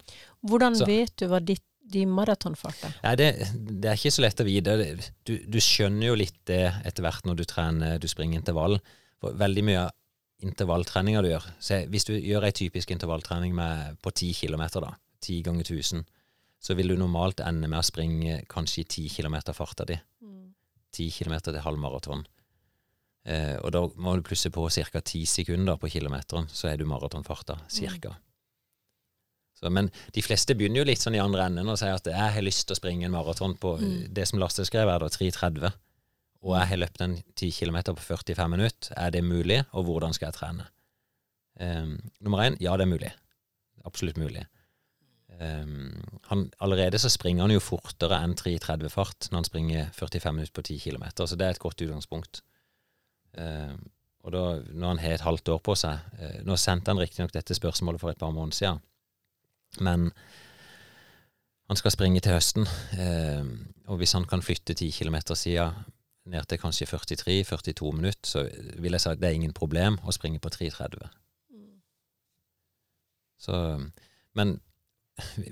Hvordan så. vet du hva ditt din maratonfarta? Nei, det, det er ikke så lett å vite. Du, du skjønner jo litt det etter hvert når du trener, du springer intervall. For veldig mye av intervalltreninga du gjør Se, Hvis du gjør ei typisk intervalltrening med, på 10 km, da, 10 ganger 1000, så vil du normalt ende med å springe kanskje i 10 km farta di. 10 km til halvmaraton. Eh, og da må du plusse på ca. 10 sekunder på kilometeren, så er du maratonfarta, cirka. Så, men de fleste begynner jo litt sånn i andre enden og sier at jeg har lyst til å springe en maraton på Mm. det som Lasse skrev, er da 3.30. Og jeg har løpt en 10 km på 45 minutter. Er det mulig, og hvordan skal jeg trene? Um, nummer én, ja, det er mulig. Absolutt mulig. Um, han, allerede så springer han jo fortere enn 3.30 fart når han springer 45 minutter på 10 km, så det er et godt utgangspunkt. Um, og da, når han har et halvt år på seg eh, Nå sendte han riktignok dette spørsmålet for et par måneder siden, men han skal springe til høsten. Um, og hvis han kan flytte 10 km siden ned til kanskje 43-42 minutter, så vil jeg si at det er ingen problem å springe på 3.30. Så, men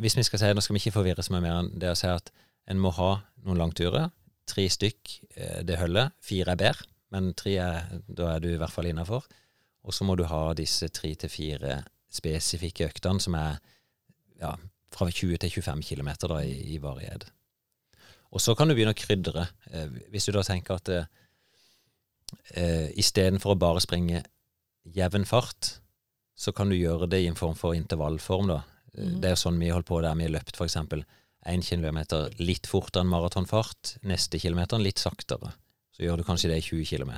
hvis vi skal si, nå skal vi ikke forvirre så mye mer enn det å si at en må ha noen langturer. Tre stykk, eh, det holder. Fire er bedre, men tre er, da er du i hvert fall innafor. Og så må du ha disse tre til fire spesifikke øktene som er ja, fra 20 til 25 km da, i, i varighet. Og så kan du begynne å krydre. Eh, hvis du da tenker at eh, eh, istedenfor å bare springe jevn fart, så kan du gjøre det i en form for intervallform, da. Eh, Mhm. Det er sånn vi holdt på der vi har løpt, for eksempel. km kilometer litt fortere enn maratonfart, neste kilometer litt saktere. Så gjør du kanskje det i 20 km.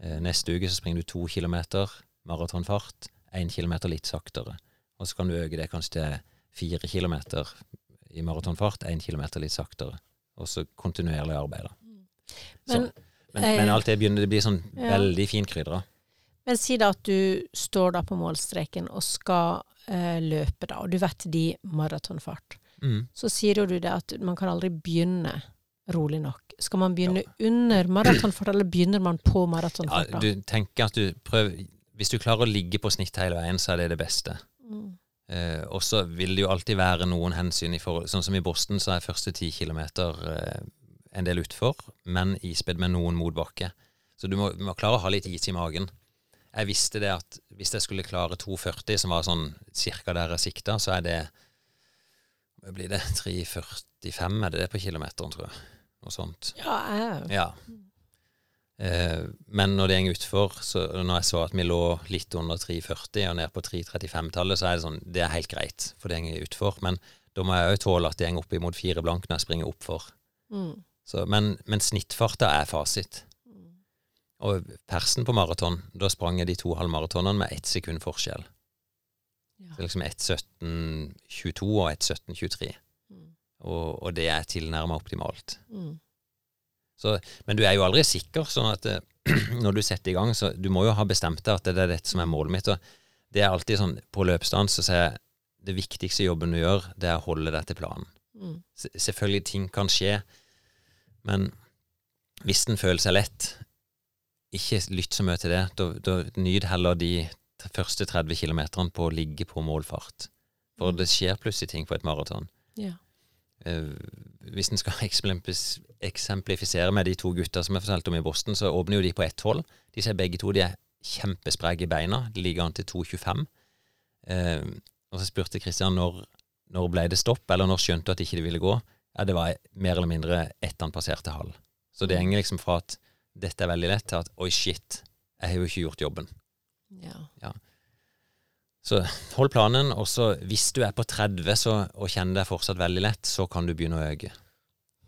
Eh, neste uke så springer du 2 kilometer maratonfart, 1 kilometer litt saktere. Og så kan du øke det kanskje til fire kilometer i maratonfart, én kilometer litt saktere. Og så kontinuerlig arbeid, da. Men, Så- men, men eh, alt det begynner, det blir sånn ja. veldig finkrydra. men si da at du står da på målstreken og skal eh, løpe, da, og du vet de maratonfart. Mm. Så sier jo du det at man kan aldri begynne rolig nok. Skal man begynne under maratonfart, eller begynner man på maratonfart? Ja, du tenker at du prøver Hvis du klarer å ligge på snitt hele veien, så er det det beste. Eh, og så vil det jo alltid være noen hensyn i forhold Sånn som i Boston, så er første ti kilometer eh, en del utfor, men ispedd med noen motbakke. Så du må, du må klare å ha litt is i magen. Jeg visste det at hvis jeg skulle klare 2,40, som var sånn cirka der jeg sikta, så er det blir det? 3,45 er det det på kilometeren, tror jeg. Noe sånt. Ja, jeg, Ja. Eh, men når det går utfor, så når jeg så at vi lå litt under 3,40 og ned på 3,35-tallet, så er det sånn, det er helt greit, for det går utfor. Men da må jeg òg tåle at det går opp imot fire blank når jeg springer oppfor. mm. Så, men, men snittfarta er fasit. Og persen på maraton, da sprang jeg de to halvmaratonene med ett sekund forskjell. Ja. Så liksom 1.17,22 og 1.17,23. Mm. Og, og det er tilnærma optimalt. Mm. Så, men du er jo aldri sikker, sånn at eh, (clears throat) når du setter i gang, så du må jo ha bestemt deg at det er dette som er målet mitt. Og det er alltid sånn på løpsstand så sier jeg det viktigste jobben du gjør, det er å holde deg til planen. Mm. Selvfølgelig ting kan skje, men hvis den føler seg lett, ikke lytt så mye til det. Da, da Nyt heller de første 30 km på å ligge på målfart. For det skjer plutselig ting på et maraton. Ja. Uh, hvis en skal (laughs) eksemplifisere med de to gutta som jeg fortalte om i Boston, så åpner jo de på ett hold. De ser begge to de er kjempespreke i beina. De ligger an til 2,25. Eh, og så spurte Kristian når, når ble det stopp, eller når skjønte du at ikke det ville gå. Ja, det var mer eller mindre etter han passerte halv. Så det henger liksom fra at dette er veldig lett, til at oi, shit, jeg har jo ikke gjort jobben. ja. Så hold planen, og så hvis du er på 30 så, og kjenner deg fortsatt veldig lett, så kan du begynne å øke.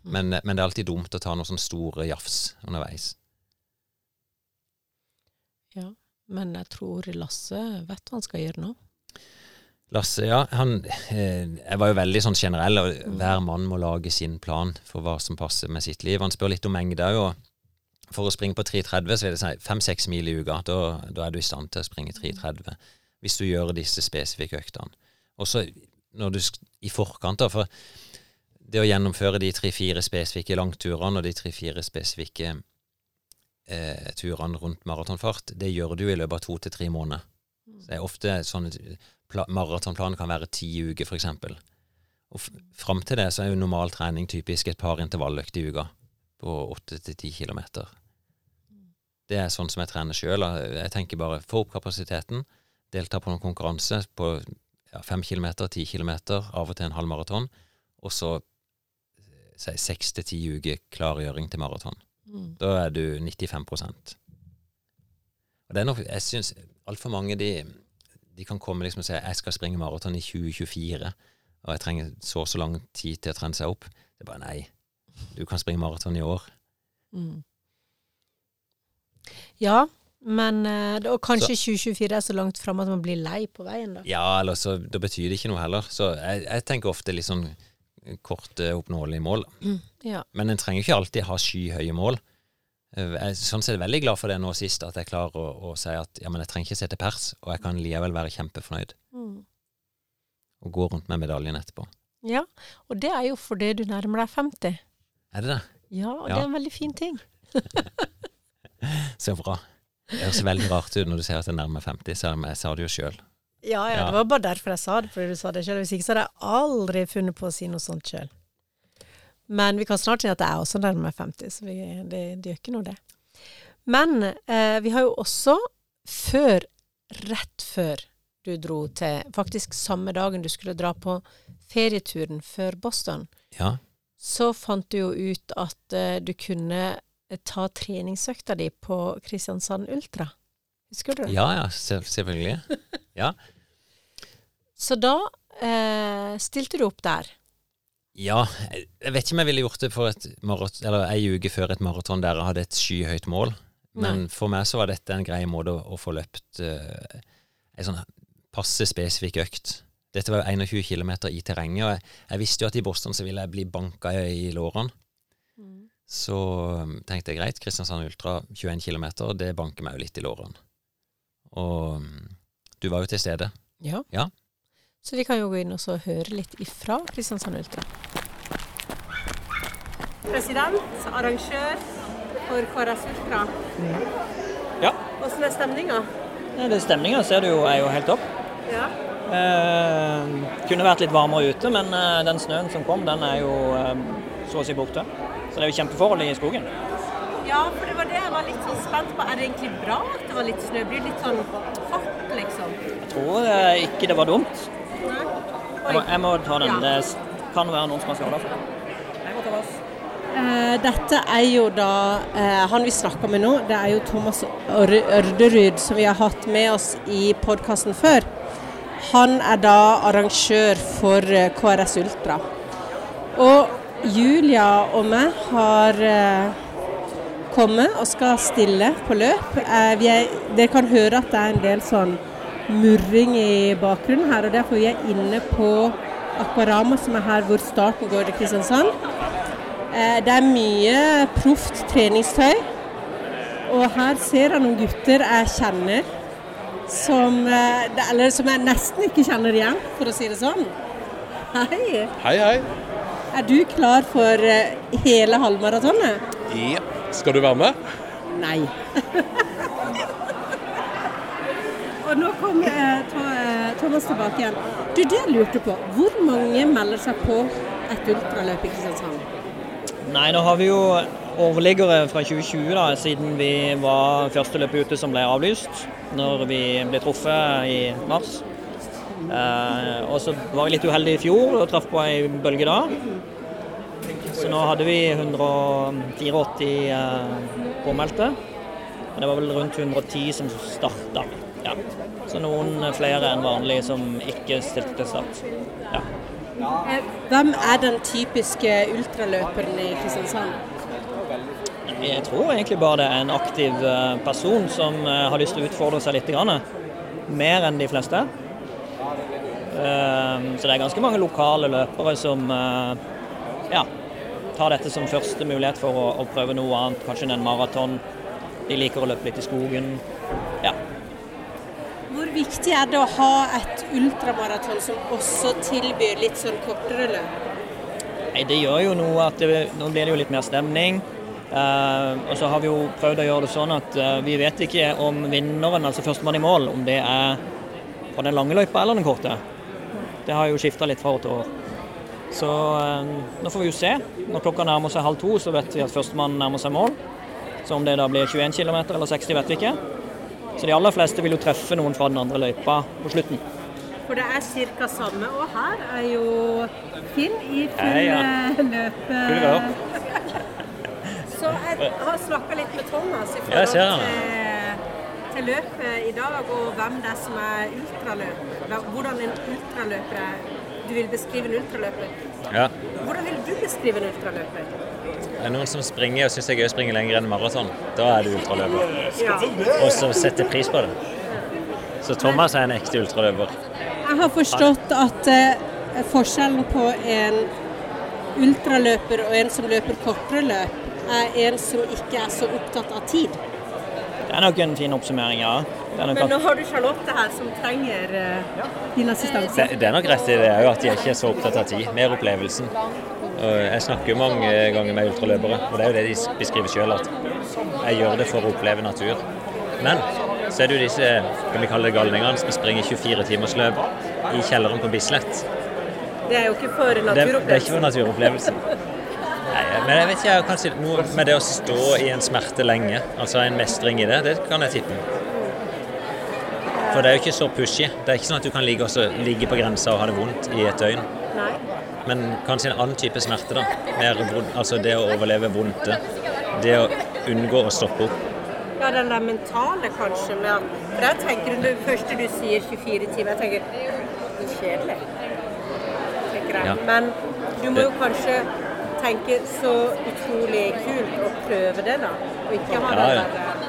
Men, men det er alltid dumt å ta noen sånne store jafs underveis. ja. Men jeg tror Lasse vet hva han skal gjøre nå. Lasse, ja, han eh, Jeg var jo veldig sånn generell, og hver mann må lage sin plan for hva som passer med sitt liv. Han spør litt om mengde òg, for å springe på 3,30 så vil det si fem-seks mil i uka. Da, da er du i stand til å springe 3,30 hvis du gjør disse spesifikke øktene. Og så når du i forkant, da, for det å gjennomføre de tre-fire spesifikke langturene og de tre-fire spesifikke eh, turene rundt maratonfart, det gjør du i løpet av to til tre måneder. Så det er ofte sånn pla- Maratonplanen kan være ti uker, eksempel. Og fram til det så er jo normal trening typisk et par intervalløkter i uka på åtte til ti kilometer. Det er sånn som jeg trener sjøl. Jeg tenker bare få opp kapasiteten, delta på noen konkurranse på ja, fem kilometer, ti kilometer, av og til en halv maraton, og så seks til ti uker klargjøring til maraton. Mm. Da er du 95 Og det er nok, jeg syns altfor mange de, de kan komme liksom og si jeg skal springe maraton i 2024, og jeg trenger så og så lang tid til å trene seg opp. Det er bare nei. Du kan springe maraton i år. Mm. Ja, men eh, Og kanskje 2024 er så langt fram at man blir lei på veien, da. Ja, eller så da betyr det ikke noe heller. Så jeg, jeg tenker ofte litt sånn korte, oppnåelige mål. Ja. Men en trenger ikke alltid ha skyhøye mål. Eh, Jeg er sånn sett veldig glad for det nå sist, at jeg klarer å, å si at ja, men jeg trenger ikke sette pers, og jeg kan likevel være kjempefornøyd Mm. og gå rundt med medaljen etterpå. ja. Og det er jo fordi du nærmer deg 50. Er det det? Ja, og Ja. det er en veldig fin ting. (laughs) Så bra. Det høres veldig rart ut når du sier at jeg nærmer meg 50, selv om jeg sa det jo sjøl. Ja, ja, det var bare derfor jeg sa det, fordi du sa det sjøl. Hvis ikke så hadde jeg aldri funnet på å si noe sånt sjøl. Men vi kan snart si at jeg også nærmer meg 50, så vi, det, det gjør ikke noe, det. Men eh, vi har jo også før, rett før du dro til Faktisk samme dagen du skulle dra på ferieturen før Boston, Ja. så fant du jo ut at eh, du kunne eh, ta treningsøkta di på Kristiansand Ultra. Husker du det? ja, ja, selvfølgelig. Ja. Så da eh, stilte du opp der. ja, jeg vet ikke om jeg ville gjort det for et maraton, eller ei uke før et maraton der jeg hadde et skyhøyt mål. Men for meg så var dette en grei måte å, å få løpt uh, ei sånn passe spesifikk økt. Dette var jo 21 km i terrenget, og jeg, jeg visste jo at i Boston så ville jeg bli banka i lårene. Så um, tenkte jeg greit, Kristiansand Ultra 21 km, det banker meg jo litt i lårene. Og um, du var jo til stede. Ja. Ja. Så vi kan jo gå inn og så høre litt ifra Kristiansand Ultra. President, arrangør for KRS Ultra. Ja. Hvordan er stemninga? Det Stemninga ser du jo er jo helt topp. Ja. Eh, kunne vært litt varmere ute, men eh, den snøen som kom, den er jo eh, så å si borte. Så det er jo kjempeforhold i skogen. ja, for det var det jeg var litt sånn spent på. Er det egentlig bra at det var litt snø? Blir det litt sånn fart, liksom? Jeg tror eh, ikke det var dumt. Jeg må, jeg må ta den. Ja. Det kan være noen som har skada seg. Jeg må ta vass. Eh, dette er jo da uh, Han vi snakker med nå, det er jo Thomas Ørderud, som vi har hatt med oss i podkasten før. Han er da arrangør for uh, KRS Ultra. Og Julia og meg har eh, kommet og skal stille på løp. Eh, vi er, dere kan høre at det er en del sånn murring i bakgrunnen her, og Derfor er vi er inne på Aquarama, som er her hvor starten går til Kristiansand. Eh, Det er mye proft treningstøy. Og her ser jeg noen gutter jeg kjenner, som, eh, eller som jeg nesten ikke kjenner igjen, for å si det sånn. Hei. Hei, hei. Er du klar for eh, hele halvmaratonet? Ja. Skal du være med? Nei. (laughs) Nå kom eh, eh, Thomas tilbake igjen. Du, det lurte på. Hvor mange melder seg på et ultraløp i Kristiansand? Nei, nå har vi jo overliggere fra 2020, da, siden vi var første løpet ute som ble avlyst. Når vi ble truffet i mars. Eh, og så var vi litt uheldige i fjor og traff på ei bølge da. Så nå hadde vi 184 eh, påmeldte. Og det var vel rundt 110 som starta. Ja. Så noen flere enn vanlig som ikke stilte til start. Ja. Eh, Hvem er den typiske ultraløperen i Kristiansand? Jeg tror egentlig bare det er en aktiv eh, person som eh, har lyst til å utfordre seg litt. Grann. Mer enn de fleste. Så det er ganske mange lokale løpere som ja, tar dette som første mulighet for å, å prøve noe annet, kanskje en maraton. De liker å løpe litt i skogen. Ja. Hvor viktig er det å ha et ultramaraton som også tilbyr litt sånn kortere løp? Nei, det gjør jo noe at det, nå blir det jo litt mer stemning. Uh, og så har vi jo prøvd å gjøre det sånn at uh, vi vet ikke om vinneren, altså førstemann i mål, om det er på den lange løypa eller den korte. Det har jo skifta litt fra år til år. Så uh, nå får vi jo se. Når klokka nærmer seg halv to, så vet vi at førstemann nærmer seg mål. Så om det da blir 21 km eller 60, vet vi ikke. Så de aller fleste vil jo treffe noen fra den andre løypa på slutten. For det er ca. samme. Og her er jo Finn i full ja. eh, galopp. (laughs) Så jeg har snakka litt med Thomas i jeg ser forhold til, til løpet i dag, og hvem det er som er ultraløper. Hvordan en ultraløper er. Du vil beskrive en ultraløper. Ja. Hvordan vil du beskrive en ultraløper? Det er noen som springer og syns det er gøy å springe lenger enn maraton. Da er du ultraløper. Ja. Og som setter pris på det. Så Thomas er en ekte ultraløper. Jeg har forstått at eh, forskjellen på en ultraløper og en som løper kortere løp, er en som ikke er så opptatt av tid. Det er nok en fin oppsummering, ja. Men nå har du Charlotte her som trenger uh, din assistanse. Det, det er nok rett i det òg, at de er ikke er så opptatt av tid. Mer opplevelsen. Jeg snakker jo mange ganger med ultraløpere, og det er jo det de beskriver sjøl, at jeg gjør det for å oppleve natur. Men så er det jo disse kan vi kalle det galningene som springer 24 timers løp i kjelleren på Bislett. Det er jo ikke for Det, det er ikke for naturopplevelsen. Nei, men jeg vet ikke, kanskje noe med det å stå i en smerte lenge, altså en mestring i det, det kan jeg tippe. For det er jo ikke så pushy. Det er ikke sånn at du kan ligge, også, ligge på grensa og ha det vondt i et døgn. Nei. Men kanskje en annen type smerte, da. Mer altså det å overleve vondte. Det å unngå å stoppe opp. Ja, den der mentale kanskje. Med at, for jeg tenker det første du sier 24 timer, jeg tenker er kjedelig. Tenker jeg. Ja. Men du må jo kanskje tenke så utrolig kult å prøve det, da. Og ikke ha Ja, den der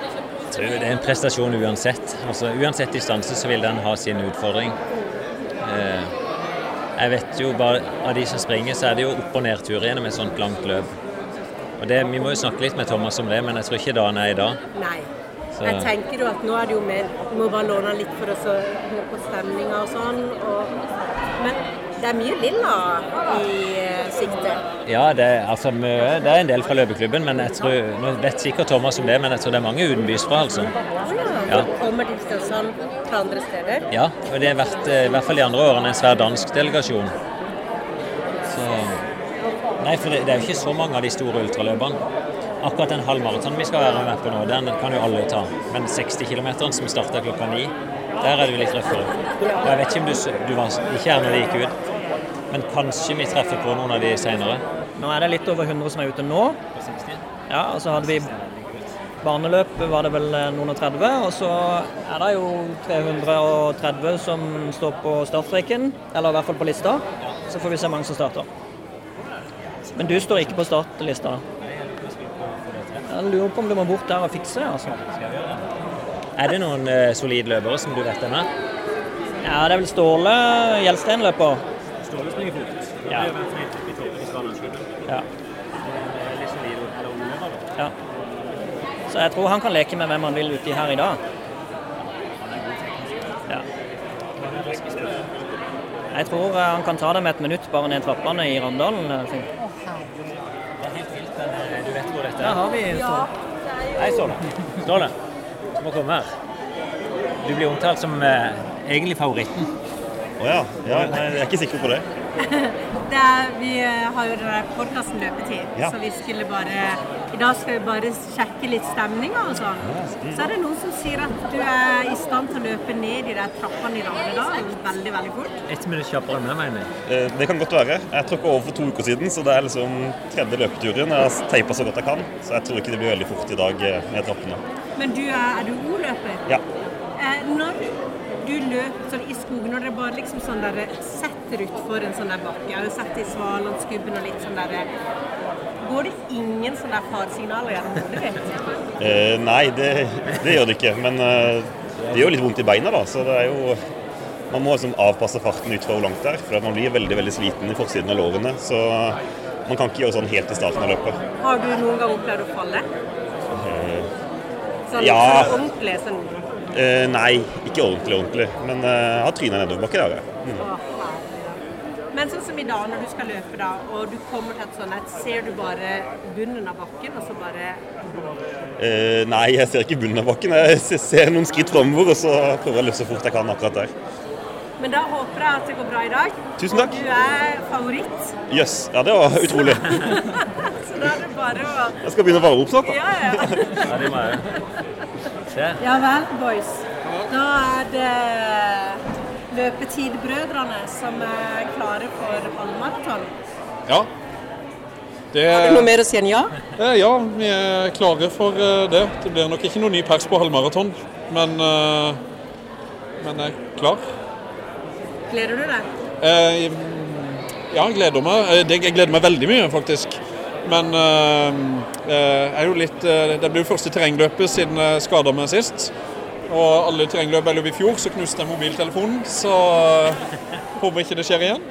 Jeg tror det er en prestasjon uansett. Altså, uansett distanse så vil den ha sin utfordring. Eh, jeg vet jo bare av de som springer, så er det jo opp- og nedtur gjennom et sånt langt løp. Og det, Vi må jo snakke litt med Thomas om det, men jeg tror ikke dagen er i dag. Nei. Så- Jeg tenker jo at nå er det jo mer Du må bare låne litt for å så høre på stemninga og sånn. Og, men det er mye lilla i eh, sikte. Ja, det altså, det er en del fra løpeklubben, men jeg tror, nå vet sikkert Thomas om det, men jeg tror det er mange utenbys fra, altså. Ja. Ja. Kommer de til Kristiansand fra andre steder? Ja, og det har vært, eh, i hvert fall de andre årene, en svær dansk delegasjon. Så Nei, for det, det er jo ikke så mange av de store ultraløpene. Akkurat den halvmaratonen vi skal være med på nå, den kan jo alle ta. Men 60 km som starter klokka ni, der er du litt røffere. Og jeg vet ikke om du, du var ikke her når det gikk ut, men kanskje vi treffer på noen av de seinere. Nå er det litt over 100 som er ute nå. Ja, og så hadde vi barneløp var det vel eh, noen og 30, og så er det jo 330 som står på startstreken, eller i hvert fall på lista. Så får vi se hvor mange som starter. Men du står ikke på startlista? Jeg lurer på om du må bort der og fikse, altså. Er det noen uh, solide løpere som du vet med? Ja, det er vel Ståle Gjelsten løper. Ståle springer fort. Ja. Ja. Overlever, ja. Så jeg tror han kan leke med hvem han vil uti her i dag. Ja. Jeg tror eh, han kan ta det med et minutt bare ned trappene i Ramdalen. eh, Det er helt vilt, eh, du vet hvor dette Der er. har vi Ståle. Hei, Ståle. (laughs) Ståle, må komme her. Du blir omtalt som eh, egentlig favoritten. Å ja. ja. Nei, jeg er ikke sikker på det. (laughs) Det er, vi eh, har jo den podkasten Løpetid, Ja. så vi skulle bare I dag skal vi bare sjekke litt stemninga og sånn. Så er det noen som sier at du er i stand til å løpe ned de der trappene i Ramedalen veldig, veldig fort. Ett minutt kjappere enn meg, mener jeg. Eh, Det kan godt være. Jeg tråkka over for to uker siden, så det er liksom tredje løpeturen. Jeg har teipa så godt jeg kan, så jeg tror ikke det blir veldig fort i dag eh, ned trappene. Men du er, er du O-løper? Ja. Eh, når du løper sånn i skogen, når det bare liksom sånn der setter utfor en sånn der bakke Jeg har jo sett i Svalandsgubben og litt sånn der Går det ingen sånne der faresignaler gjennom hodet ditt? Eh, nei, det, det gjør det ikke. Men eh, det gjør litt vondt i beina, da. Så det er jo Man må liksom avpasse farten ut fra hvor langt det er. For man blir veldig veldig sliten i forsiden av lårene. Så man kan ikke gjøre sånn helt i starten av løpet. Har du noen gang opplevd å falle? Eh, Sånn, Ja. sånn ordentlig sånn eh, nei, ikke ordentlig ordentlig. Men eh, jeg har tryna nedoverbakke, det har jeg. Mm. Men sånn som i dag, når du skal løpe da, og du kommer til et sånt et, ser du bare bunnen av bakken, og så bare Eh, nei, jeg ser ikke bunnen av bakken. Jeg ser noen skritt framover, og så prøver jeg å løpe så fort jeg kan akkurat der. Men da håper jeg at det går bra i dag. Tusen takk. Og Du er favoritt, Jøss. Ja, det var utrolig. (laughs) så da er det bare å Jeg skal begynne å varme opp snart. da. Ja, ja. Ja, vel, boys. Da er det Løpetidbrødrene som er klare for halvmaraton. Ja. Det, Har du noe mer å si enn ja? Eh, ja, vi er klare for eh, det. Det blir nok ikke noe ny pers på halvmaraton, men, eh, men jeg er klar. Gleder du deg? Eh, ja, jeg gleder meg. Eh, det- Jeg gleder meg veldig mye, faktisk. Men eh, eh, er jo litt eh, Det blir jo første terrengløpet siden jeg skada meg sist. Og alle terrengløp jeg løp i fjor, så knuste jeg mobiltelefonen. Så håper ikke det skjer igjen.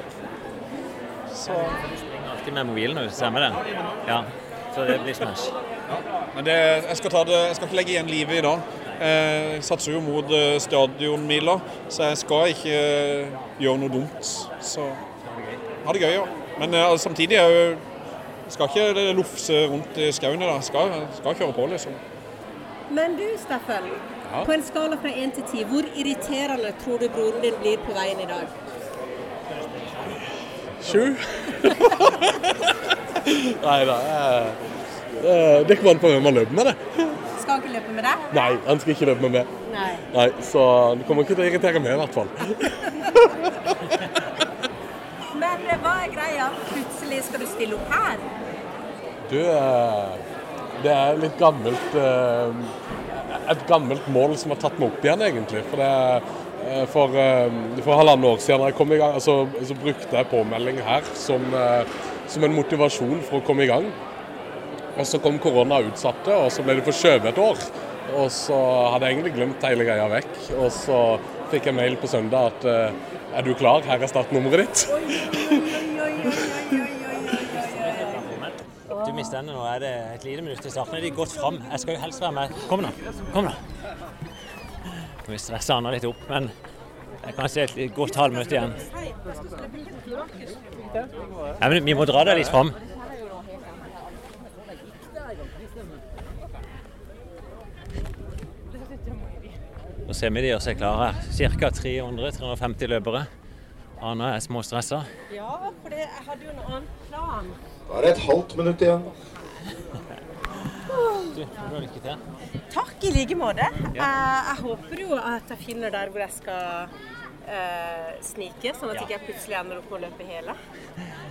Så Alltid med mobilen du stemmer det. Ja. Så det blir smash. Men det, jeg, skal ta det, jeg skal ikke legge igjen livet i dag. Eh, Jeg satser jo mot stadionmiler, stadionmila, så jeg skal ikke gjøre noe dumt. Så ha det gøy, ja. Men eh, samtidig er jo skal ikke det lufse rundt i skauene. i dag. Skal, skal kjøre på, liksom. Men du, Steffen. Ja. På en skala fra 1 til 10, hvor irriterende tror du broren din blir på veien i dag? Sju? (laughs) Nei da. Det kommer an på hvem man løper med, det. Skal ikke løpe med deg? Nei, han skal ikke løpe med meg. Nei. Nei, Så det kommer ikke til å irritere meg, i hvert fall. (laughs) Men eh, hva er greia? Plutselig skal du stille opp her? Du, eh, det er litt gammelt eh, Et gammelt mål som har tatt meg opp igjen, egentlig. For, det, for, for halvannet år siden da jeg kom i gang, så, så brukte jeg påmelding her som, som en motivasjon for å komme i gang. Og så kom korona og utsatte, og så ble det forskjøvet et år. Og så hadde jeg egentlig glemt hele greia vekk. Og så fikk jeg mail på søndag at eh, er du klar, her er startnummeret ditt. Du mister den, nå er det et lite minutt til starten. Er de gått fram? Jeg skal jo helst være med. Kom nå. Kom nå. Vi stresse Anna litt opp, men jeg kan se et godt halvminutt igjen. Ja, men vi må dra deg litt fram. Nå ser vi de gjør seg klare. her. Ca. 300-350 løpere. Anna er småstressa. Ja, for det, jeg hadde jo en annen plan. Da er det et halvt minutt igjen. Du, må lykke til. Takk i like måte. Eh, jeg håper jo at jeg finner der hvor jeg skal eh, snike, sånn at Ja. ikke jeg plutselig ender opp med å løpe hele.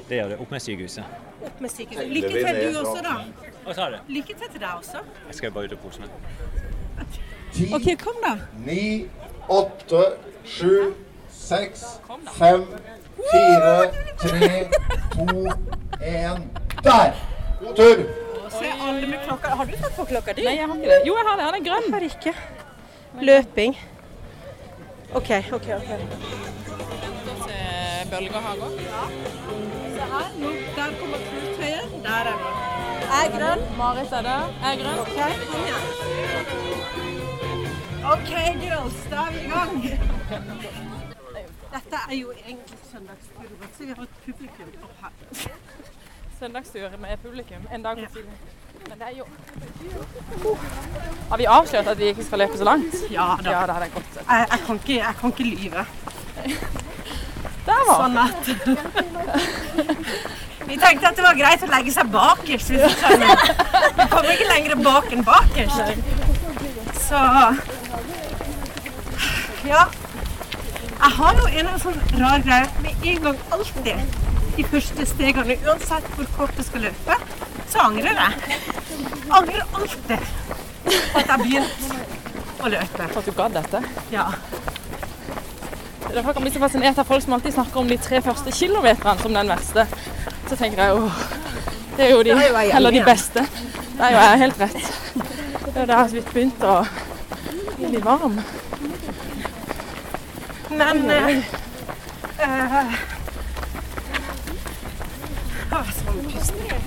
Det gjør det. Opp med sykehuset. Opp med sykehuset. Lykke til du også, da. Hva sa du? Lykke til til deg også. Jeg skal bare ut og pose meg. Ti, OK, kom da. ni, åtte, sju, seks, fem, fire, tre, to, én. Der! God tur! Se alle med klokka. Har du tatt på klokka di? Nei, jeg har ikke det. Jo, jeg har det. Den er grønn. Hvorfor ikke. Løping. OK, OK. ok. bølgehager. Se her, nå, der kommer krutøyet. Der er vi. Jeg er grønn. Marit er der. Jeg er grønn. Okay. kom igjen. OK, girls, da er vi i gang. Dette er jo egentlig søndagstur, så vi har et publikum opp her. Søndagstur med publikum en dag på tidlig. Men det er jo Har vi avslørt at vi ikke skal løpe så langt? Ja da. Ja, det hadde jeg godt. Jeg, jeg, kan ikke, jeg kan ikke lyve. Der var Sånn at (laughs) Vi tenkte at det var greit å legge seg bakerst. hvis du skjønner. Vi kommer ikke lenger bak enn bakerst. Så Ja. Jeg har jo en sånn rar greie med en gang alltid de første stegene, uansett hvor kort jeg skal løpe, så angrer jeg. Angrer alltid at jeg begynte å løpe. For at du gadd dette. Ja. Derfor kan bli så fascinert av folk som alltid snakker om de tre første kilometerne som den verste. Så tenker jeg jo Det er jo de, er jeg eller de beste. Det er jo jeg helt rett. Det er jo der vi vidt begynt å bli varm. Men eh, eh, å, sånn.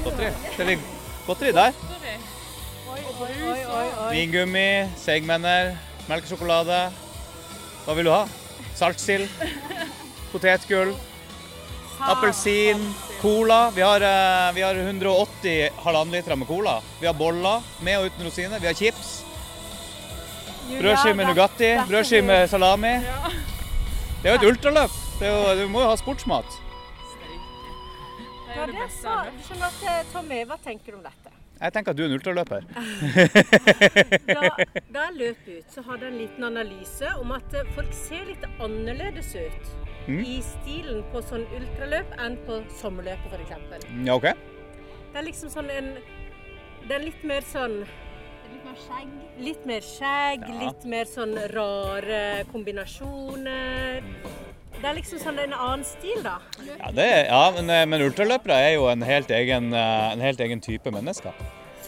Godteri. Det ligger godteri der. Vingummi, seigmenner, melkesjokolade. Hva vil du ha? Saltsild, potetgull, appelsin, cola. Vi har, eh, vi har 180 halvannenliter med cola. Vi har boller med og uten rosiner. Vi har chips. Brødskive med Nugatti, brødskive med salami. Det er jo et ultraløp. Det er jo, du må jo ha sportsmat. Ja, det er så, skjønner at Tommy, hva tenker du om dette? Jeg tenker at du er en ultraløper. Da, da jeg løp ut, så hadde jeg en liten analyse om at eh, folk ser litt annerledes ut Mm. i stilen på sånn ultraløp enn på sommerløpet f.eks. Ja, okay. Det er liksom sånn en Det er litt mer sånn Litt mer skjegg? Litt mer skjegg, Ja. litt mer sånn rare kombinasjoner. Det er liksom sånn en annen stil, da. Ja, det, er- ja men, eh, men ultraløpere er jo en helt egen, eh, en helt egen type mennesker.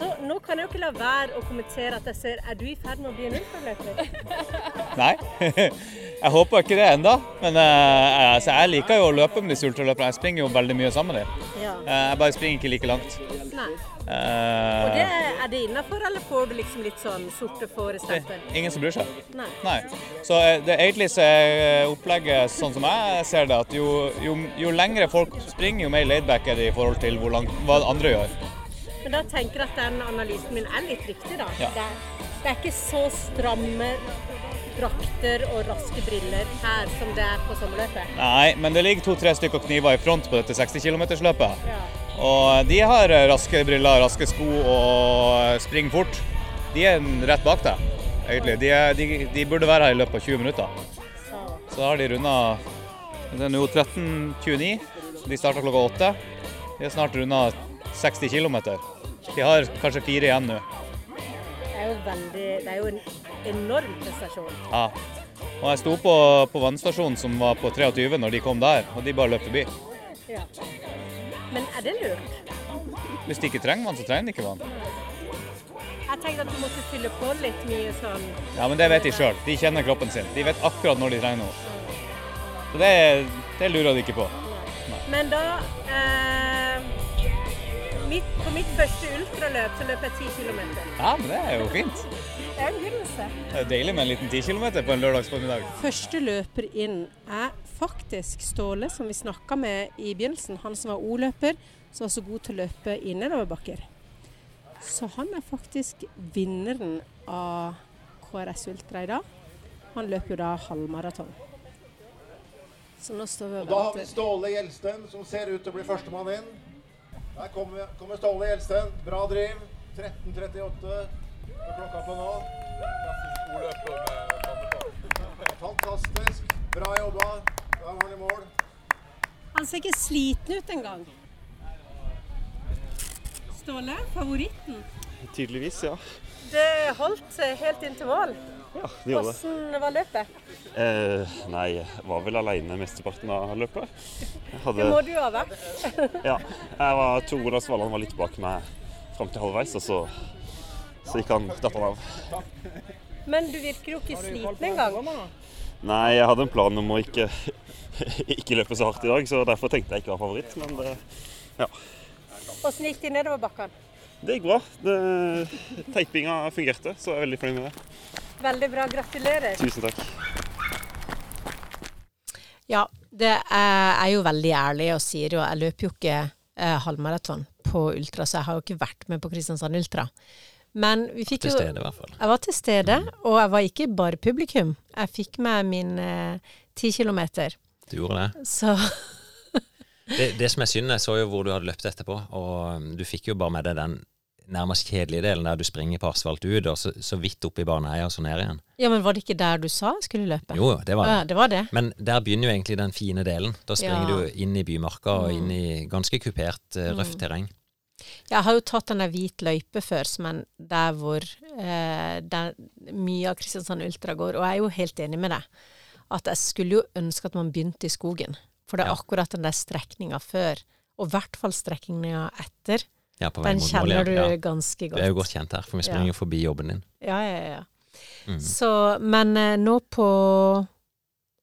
Så nå kan jeg jo ikke la være å kommentere at jeg ser Er du i ferd med å bli en ultraløper? (laughs) Nei, (laughs) jeg håper ikke det enda. Men eh, altså, jeg liker jo å løpe med disse ultraløperne. Jeg springer jo veldig mye sammen med dem. Ja. Jeg bare springer ikke like langt. Nei. Eh, Og det, er det innafor, eller får du liksom litt sånn sorte fårestempel? ingen som bryr seg. Nei. Nei. Så eh, det, egentlig så er opplegget sånn som jeg ser det, at jo, jo, jo lengre folk springer, jo mer laidback er det i forhold til hvor langt, hva andre gjør. Men da tenker jeg at den analysen min er litt riktig, da. Ja. Det, er, det er ikke så stramme drakter og raske briller her som det er på sommerløpet. Nei, men det ligger to-tre stykker kniver i front på dette 60 km-løpet. Ja. Og de har raske briller, raske sko og springer fort. De er rett bak deg, egentlig. De, er, de, de burde være her i løpet av 20 minutter. Så har de runda Det er nå 13.29. De starta klokka åtte. De har snart runda 60 km. De har kanskje fire igjen nå. Det er jo veldig Det er jo en enorm prestasjon. Ja. Og jeg sto på, på vannstasjonen som var på 23 når de kom der, og de bare løp forbi. Ja. Men er det lurt? Hvis de ikke trenger vann, så trenger de ikke vann. Jeg tenkte at du måtte fylle på litt mye sånn Ja, men det vet de sjøl. De kjenner kroppen sin. De vet akkurat når de trenger noe. Så det, det lurer de ikke på. Men da eh, mitt, På mitt første ultraløp så løp jeg 10 km. Ja, men det er jo fint. Det er en begynnelse. Det er deilig med en liten 10 km på en lørdagsformiddag. Første løper inn er faktisk Ståle, som vi snakka med i begynnelsen. Han som var O-løper, som var så god til å løpe i nedoverbakker. Så han er faktisk vinneren av KRS Ultra i dag. Han løper jo da halvmaraton. Så nå står vi Og og da har vi. Ståle Gjelsten, som ser ut til å bli førstemann inn. Der kommer, kommer Ståle Gjelsten. Bra driv. 13.38 er klokka på nå. Fantastisk. Bra jobba. Han i mål. Han ser ikke sliten ut engang. Ståle, favoritten. Tydeligvis, ja. Det holdt helt inn til mål. Ja, det gjorde det. Hvordan var løpet? Eh, nei, jeg var vel alene mesteparten av løpet. Hadde, Det må du jo ha vært. (laughs) Ja, jeg var to Ola Svaland var litt bak meg fram til halvveis, og så, så gikk han datt han av. Men du virker jo ikke sliten engang. Nei, jeg hadde en plan om å ikke (laughs) ikke løpe så hardt i dag, så derfor tenkte jeg ikke var favoritt. Men det, ja. Åssen gikk det nedover bakken? det gikk bra. Det, teipinga fungerte, så jeg er veldig fornøyd med det. Veldig bra. Gratulerer. Tusen takk. Ja, det er, er jo veldig ærlig og sier jo Jeg løper jo ikke eh, halvmaraton på ultra, så jeg har jo ikke vært med på Kristiansand Ultra. Men vi fikk jo stede, i hvert fall. Jeg var til stede, og jeg var ikke bare publikum. Jeg fikk med min ti kilometer. Du gjorde det. Så (laughs) det. Det som er synd, jeg så jo hvor du hadde løpt etterpå, og um, du fikk jo bare med deg den nærmest kjedelige delen der du springer på asfalt ut, og så, så vidt opp i baneheia og så ned igjen. Ja, men var det ikke der du sa jeg skulle løpe? Jo, det var det. Ja, det var det. Men der begynner jo egentlig den fine delen. Da springer Ja. du inn i bymarka og inn i ganske kupert, eh, røft Mm. terreng. Jeg har jo tatt en hvit løype før, som er der hvor eh, der mye av Kristiansand Ultra går, og jeg er jo helt enig med deg. At jeg skulle jo ønske at man begynte i skogen. For det er Ja. akkurat den der strekninga før, og i hvert fall strekninga etter, Ja, den kjenner du Ja. ganske godt. Du er jo godt kjent her, for vi springer jo forbi jobben din. Ja, ja, ja. Mm. Så, men eh, nå på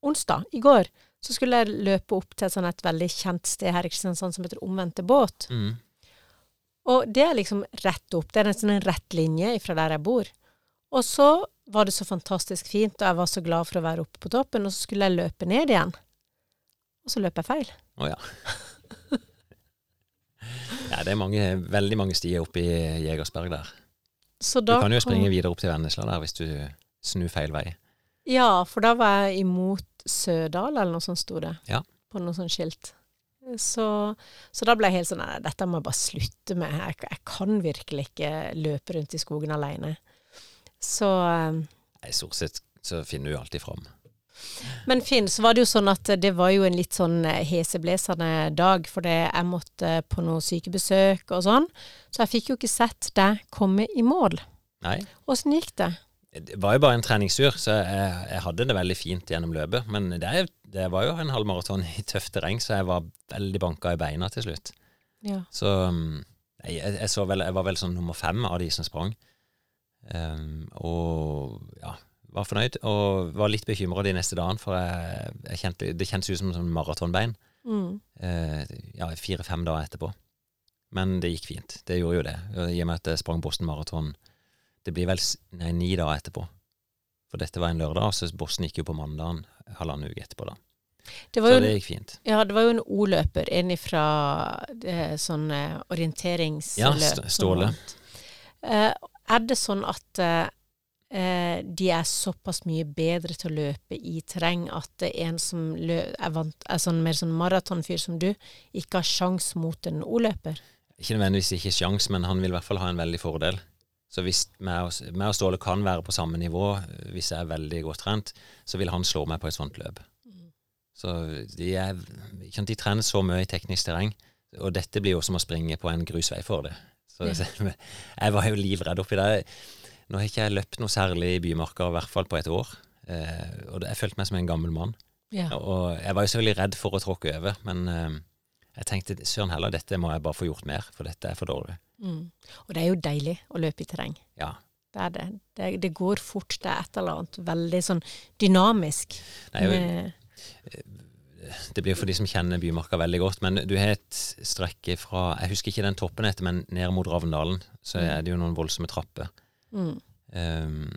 onsdag, i går, så skulle jeg løpe opp til et, sånn et veldig kjent sted her i Kristiansand som heter Omvendte båt. Mm. Og det er liksom rett opp. Det er nesten en rett linje fra der jeg bor. Og så var det så fantastisk fint, og jeg var så glad for å være oppe på toppen, og så skulle jeg løpe ned igjen. Og så løp jeg feil. Å ja. (laughs) ja, det er mange, veldig mange stier oppe i Jegersberg der. Så Du kan jo kom- springe videre opp til Vennesla der hvis du snur feil vei. Ja, for da var jeg imot Sødal, eller noe sånt sto det. Ja. På noe sånt skilt. Så, så da ble jeg helt sånn Nei, dette må jeg bare slutte med. Jeg, jeg kan virkelig ikke løpe rundt i skogen alene. Så eh, Nei, Stort sett så finner du jo alltid fram. Men Finn, så var det jo sånn at det var jo en litt sånn eh, heseblesende dag, fordi jeg måtte på noe sykebesøk og sånn. Så jeg fikk jo ikke sett deg komme i mål. Nei. Åssen gikk det? Det var jo bare en treningstur, så jeg, jeg hadde det veldig fint gjennom løpet. Men det, det var jo en halv maraton i tøft terreng, så jeg var veldig banka i beina til slutt. Ja. Så um, jeg, jeg, vel, jeg var vel sånn nummer fem av de som sprang. Um, og ja, var fornøyd. Og var litt bekymra de neste dagene, for jeg, jeg kjente, det kjentes ut som en maratonbein. Mm. Eh, ja, fire-fem dager etterpå. Men det gikk fint. Det gjorde jo det. I og med at jeg sprang Boston Maraton Det blir vel nei, ni dager etterpå. For dette var en lørdag, så Boston gikk jo på mandagen halvannen uke etterpå, da. Det så jo det gikk fint. Ja, det var jo en O-løper, en fra eh, sånn eh, orienteringsløp. Ja, St- Ståle. Eh, er det sånn at eh, eh, de er såpass mye bedre til å løpe i terreng at en som er, vant, er sånn mer sånn maratonfyr som du, ikke har sjans mot en O-løper? Ikke nødvendigvis ikke sjans, men han vil i hvert fall ha en veldig fordel. Så hvis meg og, og Ståle kan være på samme nivå, hvis jeg er veldig godt trent, så vil han slå meg på et sånt løp. Så de, er, de trener så mye i teknisk terreng, og dette blir jo som å springe på en grusvei for det. (laughs) Jeg var jo livredd oppi der. Nå har ikke jeg løpt noe særlig i bymarka, i hvert fall på et år. Eh, og jeg følte meg som en gammel mann. Ja. Og jeg var jo så veldig redd for å tråkke over, men eh, jeg tenkte søren heller, dette må jeg bare få gjort mer, for dette er for dårlig. Mm. Og det er jo deilig å løpe i terreng. Ja. Det er det. Det, det går fort, det er et eller annet veldig sånn dynamisk. Det er jo- Det blir for de som kjenner Bymarka veldig godt, men du har et strekk fra Jeg husker ikke den toppen etter, men ned mot Ravndalen så er det jo noen voldsomme trapper. mm. Um,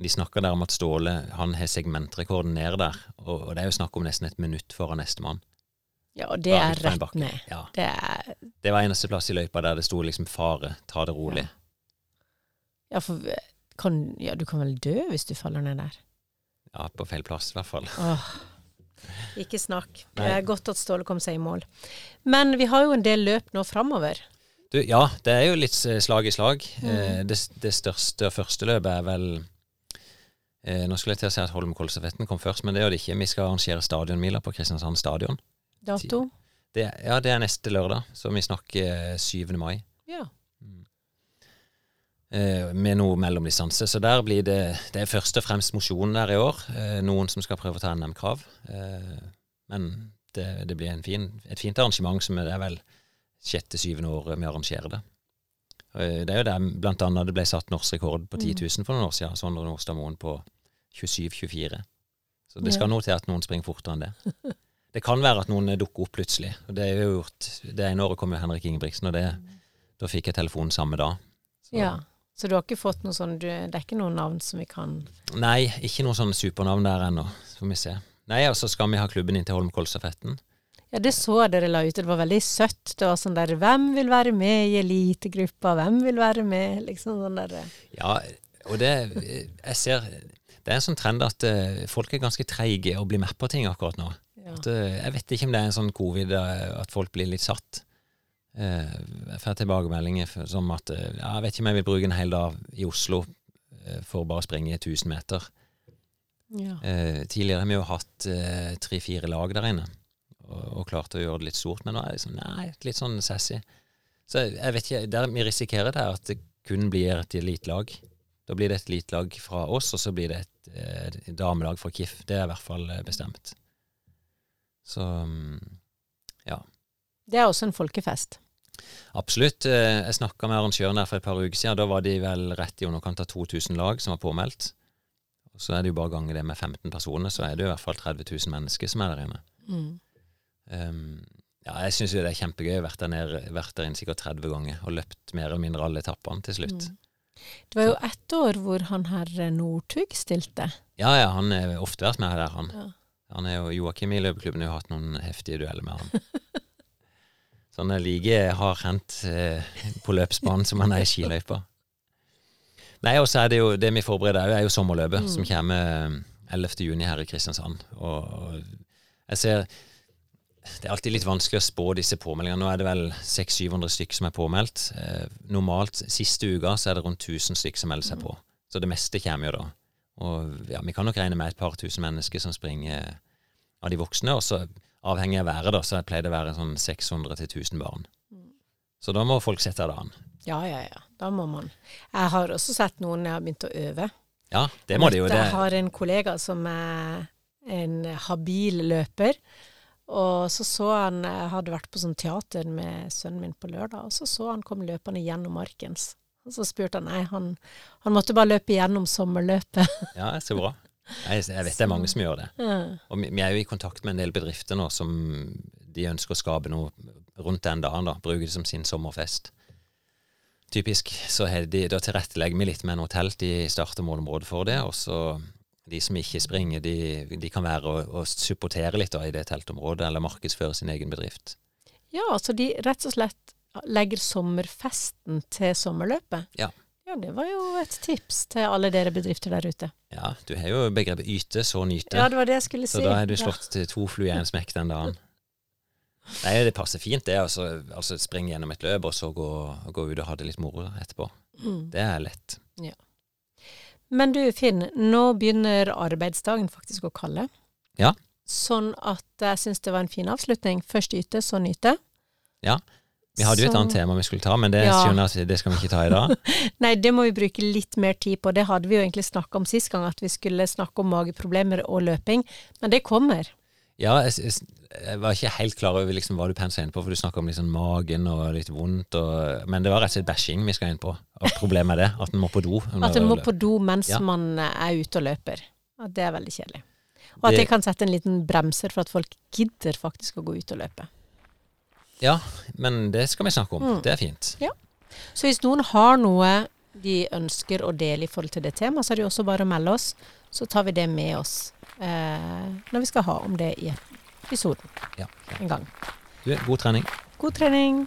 de snakker der om at Ståle han har segmentrekorden ned der, og, og det er jo snakk om nesten et minutt foran nestemann. Ja, og det er rett ned. Ja. Det er Det var eneste plass i løypa der det sto liksom 'fare, ta det rolig'. Ja, for kan, ja, du kan vel dø hvis du faller ned der? Ja, på feil plass i hvert fall. Åh, ikke snakk. Det er godt at Ståle kom seg i mål. Men vi har jo en del løp nå framover. Du, ja, det er jo litt eh, slag i slag. Mm. Eh, det, det største og første løpet er vel eh, Nå skulle jeg til å si at Holmenkollstafetten kom først, men det gjør det ikke. Vi skal arrangere stadionmiler på Kristiansand stadion. Dato? Det, ja, det er neste lørdag, så vi snakker eh, 7. mai. Ja. Eh, med noe mellomdistanse. Så der blir det Det er først og fremst mosjonen der i år. Eh, noen som skal prøve å ta NM-krav. Eh, men det, det blir en fin, et fint arrangement som er vel sjette-syvende året vi arrangerer det. Det er jo der annet det ble satt norsk rekord på 10 000 for noen år siden. Sondre Nordstadmoen på 27-24. Så det skal noe til at noen springer fortere enn det. (laughs) Det kan være at noen dukker opp plutselig. og Det er jo gjort, det ene året kom jo Henrik Ingebrigtsen, og det, da fikk jeg telefon samme dag. Så, Ja. Så du har ikke fått noe sånn Det er ikke noen navn som vi kan Nei, ikke noe sånn supernavn der ennå. Så får vi se. Nei, og så skal vi ha klubben inn til Holmenkollstafetten. Ja, det så dere la ut. Det var veldig søtt. Det var sånn der Hvem vil være med i elitegruppa? Hvem vil være med? Liksom sånn der Ja, og det Jeg ser Det er en sånn trend at uh, folk er ganske treige å bli med på ting akkurat nå. Ja. At, uh, jeg vet ikke om det er en sånn covid eh, at folk blir litt satt. Eh, Jeg får tilbakemeldinger som at eh, ja, Jeg vet ikke om jeg vil bruke en hel dag i Oslo for for bare å springe 1000 meter. Ja. Eh, tidligere har vi jo hatt eh, tre-fire lag der inne, og, og klart å gjøre det litt stort, men nå er det liksom, nei, litt sånn sassy. Så jeg, vet ikke, der vi risikerer det er at det kun blir et elitelag. Da blir det et elitelag fra oss, og så blir det et, eh, et damelag fra KIF. Det er i hvert fall eh, bestemt. Så mm. Det er også en folkefest. Absolutt. Eh, Jeg snakka med arrangøren der for et par uker siden. Da var de vel rett i underkant av 2000 lag som var påmeldt. Så er det jo bare å gange det med 15 personer, så er det jo i hvert fall 30 000 mennesker som er der inne. Mm. Um, ja, jeg syns jo det er kjempegøy. Jeg har vært der, nede, vært der inne sikkert 30 ganger og løpt mer eller mindre alle etappene til slutt. Mm. Det var jo ett år hvor han her Northug stilte. Ja, ja, han har ofte vært med der, han. Ja. Han er jo Joakim i løpeklubben har hatt noen heftige dueller med han. (laughs) Så han er like hardhendt eh, på løpsbanen som han er i skiløypa. Nei, og så er det jo det vi forbereder er jo sommerløpet, Mm. som kommer 11. juni her i Kristiansand. Og, og jeg ser Det er alltid litt vanskelig å spå disse påmeldingene. Nå er det vel 600-700 stykker som er påmeldt. Eh, normalt siste uka så er det rundt 1000 stykker som melder seg på. Så det meste kommer jo da. Og ja, vi kan nok regne med et par tusen mennesker som springer av de voksne. Og så avhengig av været, da, så pleier det å være sånn 600 til 1000 barn. Så da må folk sette det an. Ja, ja, ja. Da må man. Jeg har også sett noen jeg har begynt å øve. Ja, det må de jo. Det. Jeg har en kollega som er en habil løper. Og så så han Jeg hadde vært på sånn teater med sønnen min på lørdag, og så så han kom løpende gjennom Markens. Og så spurte han nei, han, han måtte bare løpe gjennom sommerløpet. Ja, så bra. Jeg, jeg vet det er mange som gjør det. Ja. Og vi, vi er jo i kontakt med en del bedrifter nå som de ønsker å skape noe rundt den dagen, da. Bruke det som sin sommerfest. Typisk så de, da tilrettelegger vi litt med noe telt i start- og målområdet for det, og så de som ikke springer, de, de kan være og, og supportere litt da, i det teltområdet, eller markedsføre sin egen bedrift. Ja, altså de rett og slett legger sommerfesten til sommerløpet. Ja. Ja, det var jo et tips til alle dere bedrifter der ute. Ja, du har jo begrepet yte, så nyte. Ja, det var det jeg skulle si. Så da er du slått til to fluer i en smekk den dagen. Nei, det passer fint, det. Altså, altså springe gjennom et løp, og så gå, gå ut og ha det litt moro etterpå. Mm. Det er lett. Ja. Men du Finn, nå begynner arbeidsdagen faktisk å kalle. Ja. Sånn at jeg syns det var en fin avslutning. Først yte, så nyte. Ja. Vi hadde jo et annet tema vi skulle ta, men det Ja. skjønner jeg at det skal vi ikke ta i dag. (laughs) Nei, det må vi bruke litt mer tid på. Det hadde vi jo egentlig snakka om sist gang, at vi skulle snakke om mageproblemer og løping. Men det kommer. Ja, jeg, jeg, jeg var ikke helt klar over liksom hva du pensa inn på, for du snakka om liksom magen og litt vondt, og, men det var rett og slett bæsjing vi skal inn på. Og problemet er det, at en må på do. At en må på do mens Ja. man er ute og løper. Og det er veldig kjedelig. Og at Det- det kan sette en liten bremser for at folk gidder faktisk å gå ut og løpe. Ja, men det skal vi snakke om. Mm. Det er fint. Ja. Så hvis noen har noe de ønsker å dele i forhold til det temaet, så er det jo også bare å melde oss. Så tar vi det med oss eh, når vi skal ha om det i episoden Ja. en gang. Du, god trening. God trening.